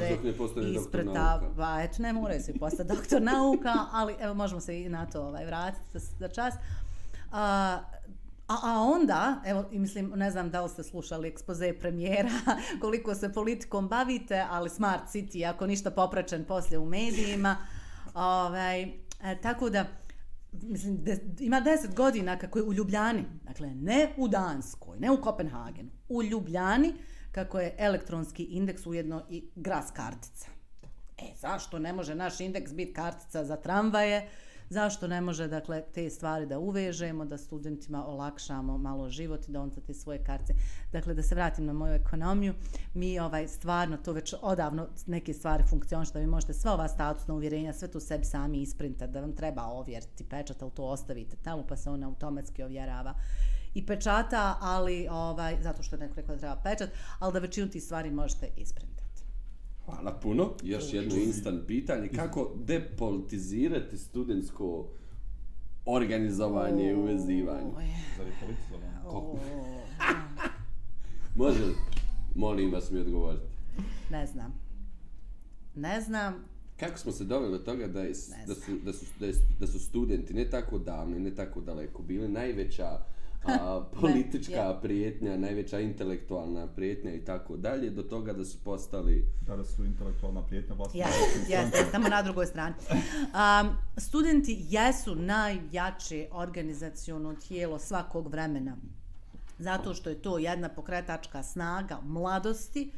Speaker 3: Pa eto, ne moraju svi postati doktor nauka, ali evo možemo se i na to ovaj, vratiti za, za čas. A, a, a onda, evo, i mislim, ne znam da li ste slušali ekspoze premijera, koliko se politikom bavite, ali Smart City, ako ništa popraćen poslije u medijima, ovaj, e, tako da, mislim, de, ima deset godina kako je u Ljubljani, dakle, ne u Danskoj, ne u Kopenhagenu, u Ljubljani, kako je elektronski indeks ujedno i gras kartica. E, zašto ne može naš indeks biti kartica za tramvaje? Zašto ne može, dakle, te stvari da uvežemo, da studentima olakšamo malo život i da on za te svoje karce. Dakle, da se vratim na moju ekonomiju, mi ovaj, stvarno to već odavno neke stvari funkcionišu, da vi možete sva ova statusna uvjerenja, sve to sebi sami isprintati, da vam treba ovjeriti pečat, ali to ostavite tamo pa se on automatski ovjerava i pečata, ali ovaj, zato što je neko rekao da treba pečat, ali da većinu tih stvari možete isprinta.
Speaker 1: Hvala puno. Još jedno instant pitanje. Kako depolitizirati studentsko organizovanje i uvezivanje?
Speaker 2: Zar je
Speaker 1: Može li? Molim vas mi odgovoriti.
Speaker 3: ne znam. Ne znam,
Speaker 1: Kako smo se doveli do toga da, je, da, su, da, su, da, je, da su studenti ne tako davno i ne tako daleko bili najveća a, politička
Speaker 3: je.
Speaker 1: prijetnja, najveća intelektualna prijetnja i tako dalje, do toga da su postali
Speaker 2: Kada su intelektualna prijetnja vlasti.
Speaker 3: Jeste, jeste, samo na drugoj strani. Um, studenti jesu najjače organizacijono tijelo svakog vremena. Zato što je to jedna pokretačka snaga mladosti,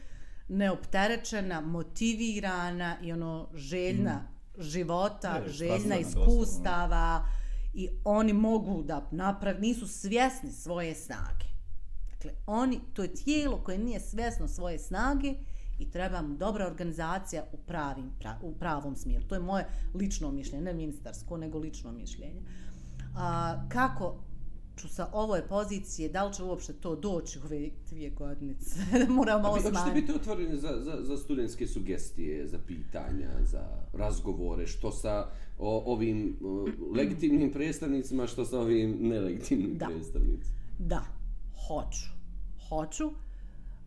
Speaker 3: neopterećena, motivirana i ono željna života,
Speaker 2: Je,
Speaker 3: željna iskustava i oni mogu da napravi, nisu svjesni svoje snage. Dakle, oni, to je tijelo koje nije svjesno svoje snage i treba mu dobra organizacija u, pravim, pra, u pravom smjeru. To je moje lično mišljenje, ne ministarsko, nego lično mišljenje. A, kako ću sa ovoj pozicije, da li će uopšte to doći ove dvije godinice? Moram malo
Speaker 1: hoćete
Speaker 3: smanjiti.
Speaker 1: biti otvoreni za, za, za studentske sugestije, za pitanja, za razgovore, što sa o, ovim o, legitimnim predstavnicima, što sa ovim nelegitimnim
Speaker 3: Da.
Speaker 1: predstavnicima?
Speaker 3: Da, hoću. Hoću.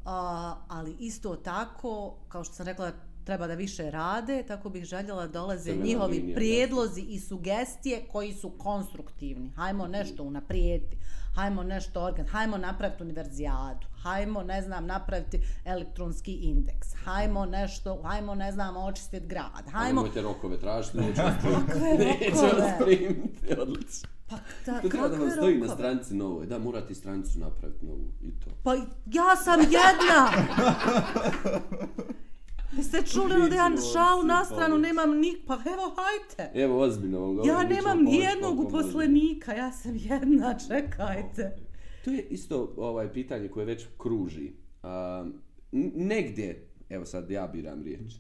Speaker 3: A, ali isto tako, kao što sam rekla, treba da više rade, tako bih željela da dolaze
Speaker 1: Crvena
Speaker 3: njihovi
Speaker 1: linija,
Speaker 3: prijedlozi i sugestije koji su konstruktivni. Hajmo nešto unaprijediti, hajmo nešto organ, hajmo napraviti univerzijadu, hajmo, ne znam, napraviti elektronski indeks, hajmo nešto, hajmo, ne znam, očistiti grad, hajmo...
Speaker 1: Nemojte rokove tražiti, neću vas primiti. Neću vas
Speaker 3: rokove?
Speaker 1: primiti, odlično.
Speaker 3: Pa, ta,
Speaker 1: To treba da vam stoji na
Speaker 3: rokove?
Speaker 1: stranici novoj. Da, morate i stranicu napraviti novu i to.
Speaker 3: Pa ja sam jedna! Jeste čuli ono da ja šalu na stranu, nemam nik... Pa evo, hajte!
Speaker 1: Evo, ozbiljno vam govorim.
Speaker 3: Ja nemam nijednog
Speaker 1: možemo.
Speaker 3: uposlenika, ja sam jedna, čekajte.
Speaker 1: To je isto ovaj pitanje koje već kruži. N- negdje, evo sad ja biram riječ,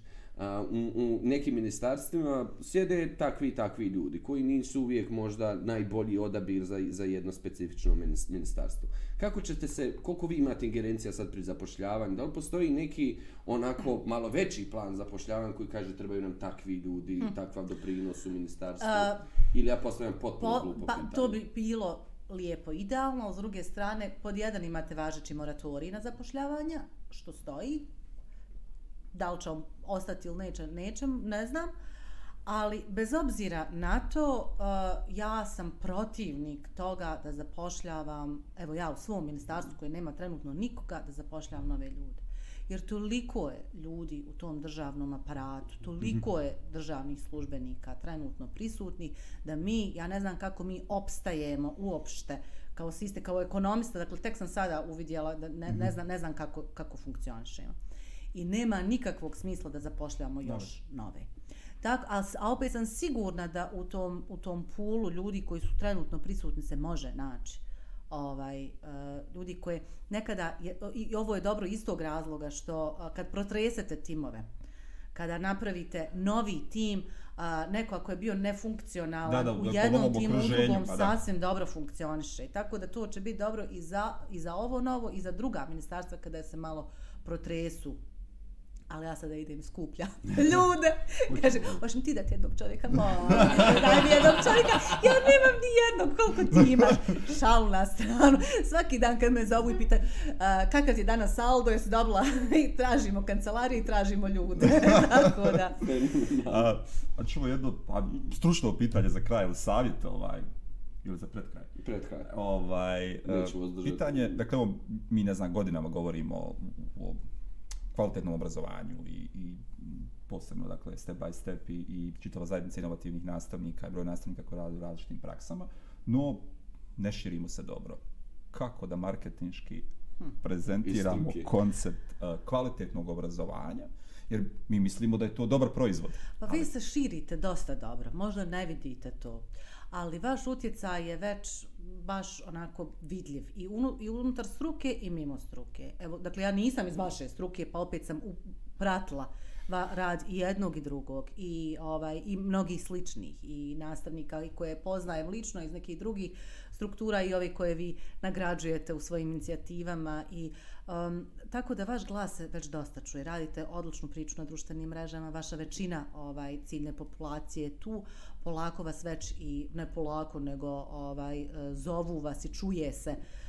Speaker 1: u, u nekim ministarstvima sjede takvi takvi ljudi koji nisu uvijek možda najbolji odabir za, za jedno specifično minis- ministarstvo. Kako ćete se, koliko vi imate ingerencija sad pri zapošljavanju? Da li postoji neki onako malo veći plan zapošljavanja koji kaže trebaju nam takvi ljudi, takav doprinos u ministarstvu?
Speaker 3: A,
Speaker 1: Ili ja postavljam potpuno
Speaker 3: Po,
Speaker 1: glupo
Speaker 3: pa,
Speaker 1: pitanje?
Speaker 3: to bi bilo lijepo idealno, s druge strane, pod jedan imate važeći moratorij na zapošljavanja, što stoji. Da li će on ostati ili neće, nećem, ne znam. Ali bez obzira na to, uh, ja sam protivnik toga da zapošljavam, evo ja u svom ministarstvu koji nema trenutno nikoga, da zapošljavam nove ljude. Jer toliko je ljudi u tom državnom aparatu, toliko je državnih službenika trenutno prisutnih, da mi, ja ne znam kako mi opstajemo uopšte kao siste, kao ekonomista, dakle tek sam sada uvidjela da ne, ne znam, ne znam kako, kako funkcionišemo. I nema nikakvog smisla da zapošljavamo još nove. Tak, a, a opet sam sigurna da u tom, u tom pulu ljudi koji su trenutno prisutni se može naći ovaj, uh, ljudi koje nekada, je, i, ovo je dobro iz tog razloga što uh, kad protresete timove, kada napravite novi tim, a, neko ako je bio nefunkcionalan
Speaker 2: Da, da,
Speaker 3: u
Speaker 2: da,
Speaker 3: jednom timu, u drugom
Speaker 2: pa da.
Speaker 3: sasvim dobro funkcioniše. I Tako da to će biti dobro i za, i za ovo novo i za druga ministarstva kada se malo protresu ali ja sada idem skuplja ljude. Kaže, hoćeš mi ti dati jednog čovjeka? Može, daj mi jednog čovjeka. Ja nemam ni jednog, koliko ti imaš? Šalu na stranu. Svaki dan kad me zovu i pitaju uh, kakav ti je danas saldo, jesi dobila i tražimo kancelarije i tražimo ljude. Tako da.
Speaker 2: A, a čuo jedno a, stručno pitanje za kraj ili savjet ovaj, ili za pred kraj.
Speaker 1: Pred kraj.
Speaker 2: Ovaj,
Speaker 1: Neću vas držati.
Speaker 2: pitanje, dakle, mi ne znam, godinama govorimo o, o kvalitetnom obrazovanju i, i posebno, dakle, step by step i, i čitava zajednica inovativnih nastavnika, broj nastavnika koji rade u različitim praksama, no ne širimo se dobro. Kako da marketinški prezentiramo
Speaker 1: Iz struke.
Speaker 2: koncept uh, kvalitetnog obrazovanja jer mi mislimo da je to dobar proizvod.
Speaker 3: Pa vi se širite dosta dobro, možda ne vidite to, ali vaš utjecaj je već baš onako vidljiv. I, unu, i unutar struke i mimo struke. Evo, dakle, ja nisam iz vaše struke, pa opet sam pratila va, rad i jednog i drugog. I ovaj i mnogih sličnih i nastavnika i koje poznajem lično iz nekih drugih struktura i ove koje vi nagrađujete u svojim inicijativama. I um, tako da vaš glas se već dosta čuje. Radite odličnu priču na društvenim mrežama, vaša većina ovaj ciljne populacije tu. Polako vas već i ne polako nego ovaj e, zovu vas i čuje se. uh,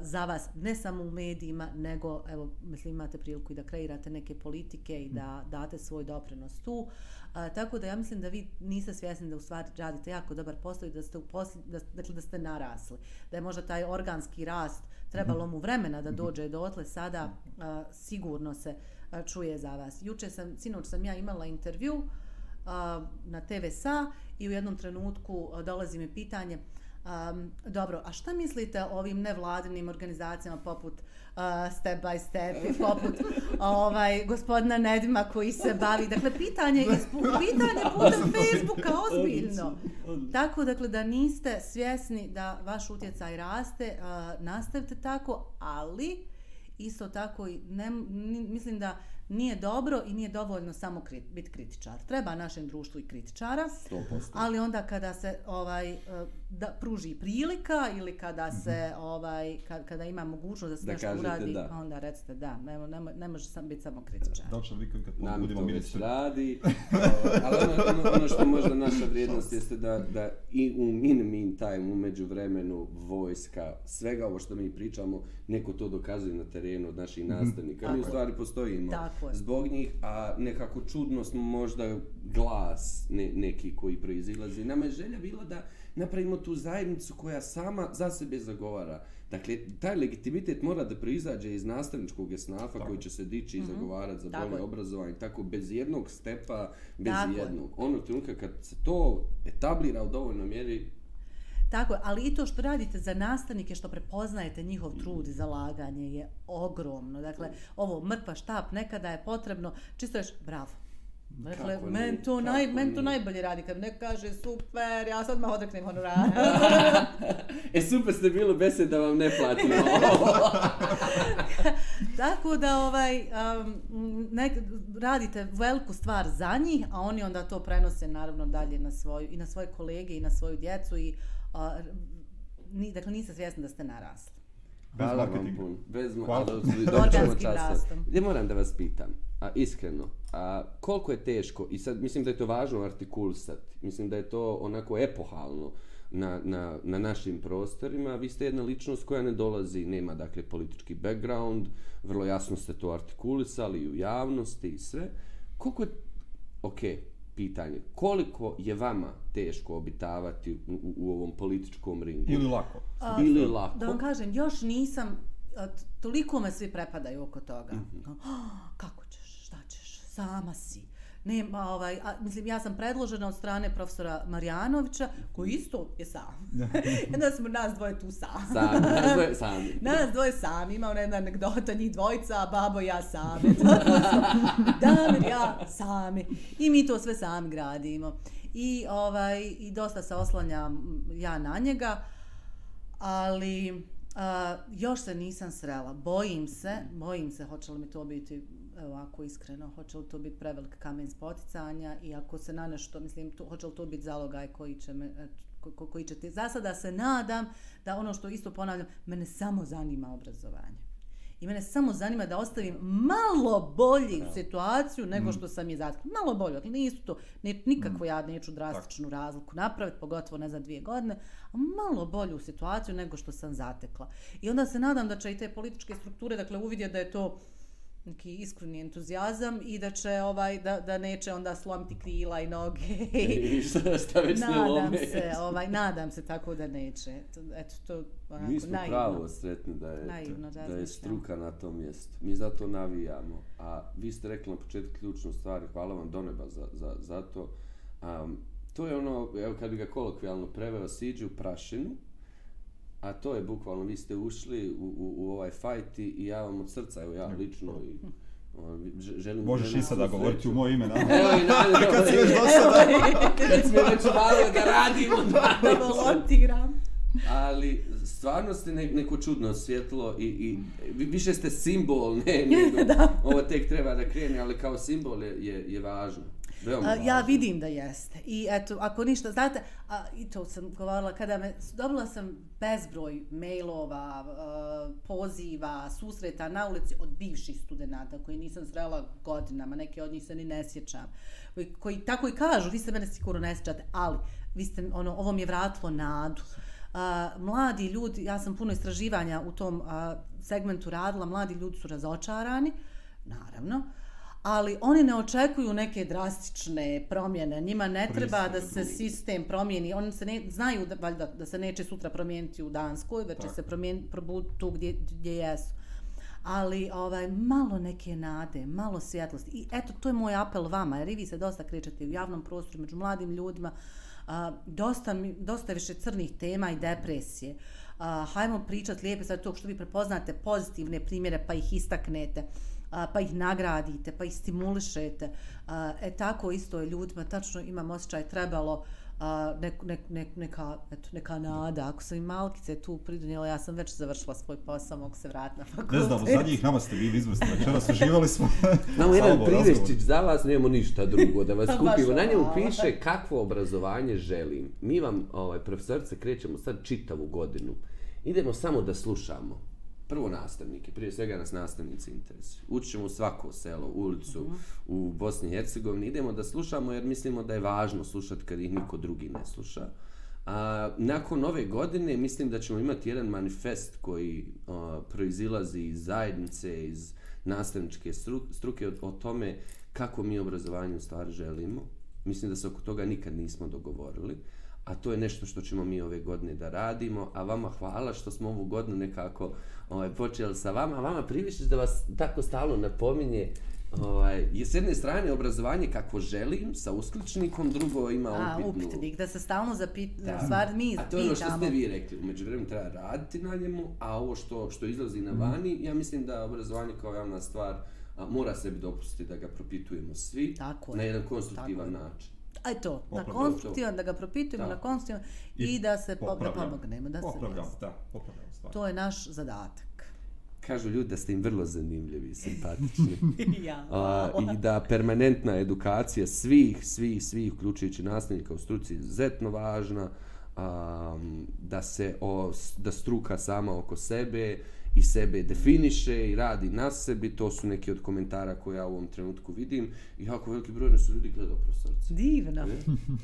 Speaker 3: za vas ne samo u medijima nego evo mislim imate priliku i da kreirate neke politike i da date svoj doprinos tu. A, tako da ja mislim da vi niste svjesni da u stvari radite jako dobar posao i da ste u posli, da, dakle da ste narasli. Da je možda taj organski rast trebalo mu vremena da dođe do otle sada a, sigurno se a, čuje za vas. Juče sam, sinoć sam ja imala intervju a, na TV SA i u jednom trenutku a, dolazi mi pitanje Um, dobro, a šta mislite o ovim nevladinim organizacijama poput uh, Step by Step i poput ovaj, gospodina Nedima koji se bavi, dakle, pitanje, ispu, pitanje putem Facebooka, ozbiljno. Tako, dakle, da niste svjesni da vaš utjecaj raste, uh, nastavite tako, ali isto tako, ne, mislim da nije dobro i nije dovoljno samo krit, biti kritičar. Treba našem društvu i kritičara,
Speaker 1: 100%.
Speaker 3: ali onda kada se ovaj e, da pruži prilika ili kada -hmm. se ovaj kad, kada ima mogućnost da se da nešto uradi, da. onda recite da, ne, ne, ne može sam biti samo kritičar.
Speaker 2: Da će vi kad
Speaker 1: Nam budemo ministri. radi. ali ono, ono, ono, što možda naša vrijednost jeste da, da i u in meantime, u međuvremenu, vojska, svega ovo što mi pričamo, neko to dokazuje na terenu od naših mhm. nastavnika. Mm -hmm. Mi u stvari postojimo. Tako Tako zbog njih, a nekako čudno smo možda glas ne, neki koji proizilazi. Nama je želja bila da napravimo tu zajednicu koja sama za sebe zagovara. Dakle, taj legitimitet mora da proizađe iz nastavničkog esnafa koji će se dići mm -hmm. i mhm. zagovarati za bolje obrazovanje. Tako, bez jednog stepa, bez Tako jednog. Ono trenutka kad se to etablira u dovoljnoj mjeri,
Speaker 3: Tako ali i to što radite za nastavnike, što prepoznajete njihov trud i zalaganje je ogromno. Dakle, ovo mrtva štap nekada je potrebno, čisto još bravo. Dakle, men to, naj, men to najbolje radi, kad ne kaže super, ja sad odmah odreknem honorar.
Speaker 1: e, super ste bilo besed da vam ne platimo.
Speaker 3: Tako da, ovaj, um, nek, radite veliku stvar za njih, a oni onda to prenose naravno dalje na svoju, i na svoje kolege i na svoju djecu i a, ni, dakle niste svjesni da ste narasli.
Speaker 2: Bez Hvala vam pun.
Speaker 1: Bez Organskim rastom. Gdje moram da vas pitam, a, iskreno, a, koliko je teško, i sad mislim da je to važno artikulisati, mislim da je to onako epohalno na, na, na našim prostorima, vi ste jedna ličnost koja ne dolazi, nema dakle politički background, vrlo jasno ste to artikulisali i u javnosti i sve. Koliko je, okej, okay, pitanje. Koliko je vama teško obitavati u, u, u ovom političkom ringu?
Speaker 2: Ili lako?
Speaker 3: A,
Speaker 1: Ili lako?
Speaker 3: Da vam kažem, još nisam, toliko me svi prepadaju oko toga. Mm -hmm. oh, kako ćeš, šta ćeš, sama si nema ovaj, a, mislim, ja sam predložena od strane profesora Marjanovića, koji isto je sam. Jedna smo nas dvoje tu sami.
Speaker 1: Sami, nas dvoje sami.
Speaker 3: nas dvoje sami, ima ona jedna anegdota, njih dvojica, babo i ja sami. Damir, ja sami. I mi to sve sami gradimo. I, ovaj, i dosta se oslanjam ja na njega, ali uh, još se nisam srela. Bojim se, bojim se hoće li mi to biti ovako iskreno, hoće li to biti prevelik kamen spoticanja i ako se na nešto, mislim, to, hoće li to biti zalogaj koji će me, ko, koji će ti, za sada se nadam da ono što isto ponavljam, mene samo zanima obrazovanje. I mene samo zanima da ostavim malo bolji situaciju nego mm. što sam je zatekla. Malo bolje, ali nisu to, ne, nikakvo mm. ja neću drastičnu razliku napraviti, pogotovo ne za dvije godine, a malo bolju situaciju nego što sam zatekla. I onda se nadam da će i te političke strukture, dakle, uvidjeti da je to neki iskreni entuzijazam i da će ovaj da, da neće onda slomiti krila i noge.
Speaker 1: I šta, šta već
Speaker 3: nadam se ovaj nadam se tako da neće. Eto to
Speaker 1: onako, mi smo naivno. pravo sretni da je naivno, da, da je struka na tom mjestu. Mi zato navijamo. A vi ste rekli na početku ključnu stvar hvala vam do neba za, za, za to. Um, to je ono evo kad bi ga kolokvijalno preveo siđu prašinu A to je bukvalno, vi ste ušli u, u, u ovaj fajt i, ja vam od srca, evo ja lično i O, ž- želim,
Speaker 2: Možeš i sada govoriti u moje ime, na.
Speaker 1: Evo i naravno,
Speaker 2: Kad si već do sada.
Speaker 1: kad smo već malo da radimo,
Speaker 3: Da volontiram.
Speaker 1: ali stvarno ste ne, neko čudno svjetlo i, i vi- više ste simbol, ne, nego ovo tek treba da krene, ali kao simbol je, je, je važno. Veoma.
Speaker 3: Ja vidim da jeste. I eto, ako ništa, znate, a, i to sam govorila, kada me, dobila sam bezbroj mailova, a, poziva, susreta na ulici od bivših studenta koji nisam srela godinama, neke od njih se ni ne sjećam, koji, koji tako i kažu, vi se mene sigurno ne sjećate, ali vi ste, ono, ovo mi je vratilo nadu. A, mladi ljudi, ja sam puno istraživanja u tom a, segmentu radila, mladi ljudi su razočarani, naravno, ali oni ne očekuju neke drastične promjene. Njima ne treba da se sistem promijeni. Oni se ne, znaju da, valjda, da se neće sutra promijeniti u Danskoj, da će se promijeniti, tu gdje, gdje jesu. Ali ovaj, malo neke nade, malo svjetlosti. I eto, to je moj apel vama, jer i vi se dosta krećete u javnom prostoru među mladim ljudima. A, dosta, dosta više crnih tema i depresije. A, hajmo pričati lijepe stvari, to što vi prepoznate pozitivne primjere pa ih istaknete a, pa ih nagradite, pa ih stimulišete. A, E tako isto je ljudima, tačno imam osjećaj, trebalo a, nek, nek, nek, neka, eto, neka nada. Ako sam i malkice tu pridonijela, ja sam već završila svoj posao, mogu se vratiti na fakultet.
Speaker 2: Ne znam, za njih nama ste bili izvrsni. Večeras uživali smo.
Speaker 1: Imamo
Speaker 2: Samo
Speaker 1: jedan priveščić za vas, nemamo ništa drugo da vas
Speaker 3: Baš
Speaker 1: kupimo. Na njemu piše kakvo obrazovanje želim. Mi vam, ovaj, profesorce, krećemo sad čitavu godinu. Idemo samo da slušamo. Prvo nastavnike, prije svega nas nastavnici interesuju. Ući ćemo u svako selo, ulicu u Bosni i Hercegovini. Idemo da slušamo jer mislimo da je važno slušati kad ih niko drugi ne sluša. A, nakon ove godine mislim da ćemo imati jedan manifest koji a, proizilazi iz zajednice, iz nastavničke stru- struke o, o tome kako mi obrazovanje u stvari želimo. Mislim da se oko toga nikad nismo dogovorili. A to je nešto što ćemo mi ove godine da radimo, a vama hvala što smo ovu godinu nekako ovaj, počeli sa vama, a vama privišić da vas tako stalno napominje Ovaj, je s jedne strane obrazovanje kako želim, sa uskličnikom, drugo ima
Speaker 3: A,
Speaker 1: upitnu...
Speaker 3: upitnik, da se stalno zapit,
Speaker 1: Da.
Speaker 3: da. stvar mi
Speaker 1: A to je ono što ste vi rekli, umeđu vremenu treba raditi na njemu, a ovo što, što izlazi na vani, ja mislim da obrazovanje kao javna stvar a, mora sebi dopustiti da ga propitujemo svi
Speaker 3: Tako je.
Speaker 1: na jedan konstruktivan
Speaker 3: Tako je.
Speaker 1: način.
Speaker 3: Aj to, na
Speaker 2: Popravljamo
Speaker 3: konstruktivan, da ga propitujemo,
Speaker 1: Da.
Speaker 3: na konstruktivan i, da se po, da
Speaker 2: Popravljamo.
Speaker 3: pomognemo. Da se,
Speaker 2: Popravljamo, da, popravljamo stvar.
Speaker 3: To je naš zadatak.
Speaker 1: Kažu ljudi da ste im vrlo zanimljivi i simpatični.
Speaker 3: ja,
Speaker 1: A, I da permanentna edukacija svih, svih, svih, uključujući nastavnika u struci, je izuzetno važna, a, da se o, da struka sama oko sebe i sebe definiše i radi na sebi, to su neki od komentara koje ja u ovom trenutku vidim i jako veliki broj nas ljudi gledao profesorci.
Speaker 3: Divno.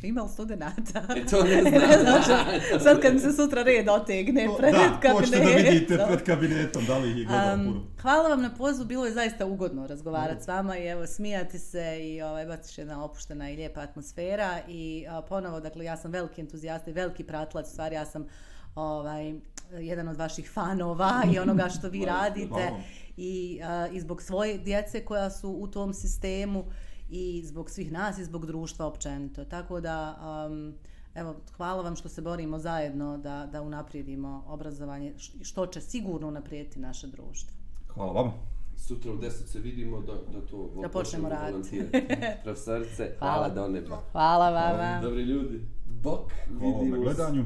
Speaker 3: Ima li studenta?
Speaker 1: E to ne znam.
Speaker 3: ne znam što- sad kad mi se sutra red otegne
Speaker 2: To-
Speaker 3: pred
Speaker 2: da,
Speaker 3: kabinetom.
Speaker 2: hoćete da vidite pred kabinetom, da li ih je gledao
Speaker 3: Um, hvala vam na pozivu, bilo je zaista ugodno razgovarati s vama i evo smijati se i ovaj, baš jedna opuštena i lijepa atmosfera i a, ponovo, dakle, ja sam veliki entuzijasta i veliki pratilac, u stvari ja sam ovaj, jedan od vaših fanova i onoga što vi
Speaker 1: Hvala.
Speaker 3: radite
Speaker 2: Hvala.
Speaker 3: i, a, i zbog svoje djece koja su u tom sistemu i zbog svih nas i zbog društva općenito. Tako da, um, evo, hvala vam što se borimo zajedno da, da unaprijedimo obrazovanje, što će sigurno unaprijediti naše društvo.
Speaker 2: Hvala vama.
Speaker 1: Sutra u 10 se vidimo da, da to
Speaker 3: Da počnemo raditi.
Speaker 1: Profesorice, hvala,
Speaker 3: Hvala.
Speaker 1: do neba.
Speaker 3: Hvala vama.
Speaker 1: Dobri ljudi. Bok,
Speaker 2: Hvala vam na
Speaker 1: vidimo se.
Speaker 2: gledanju.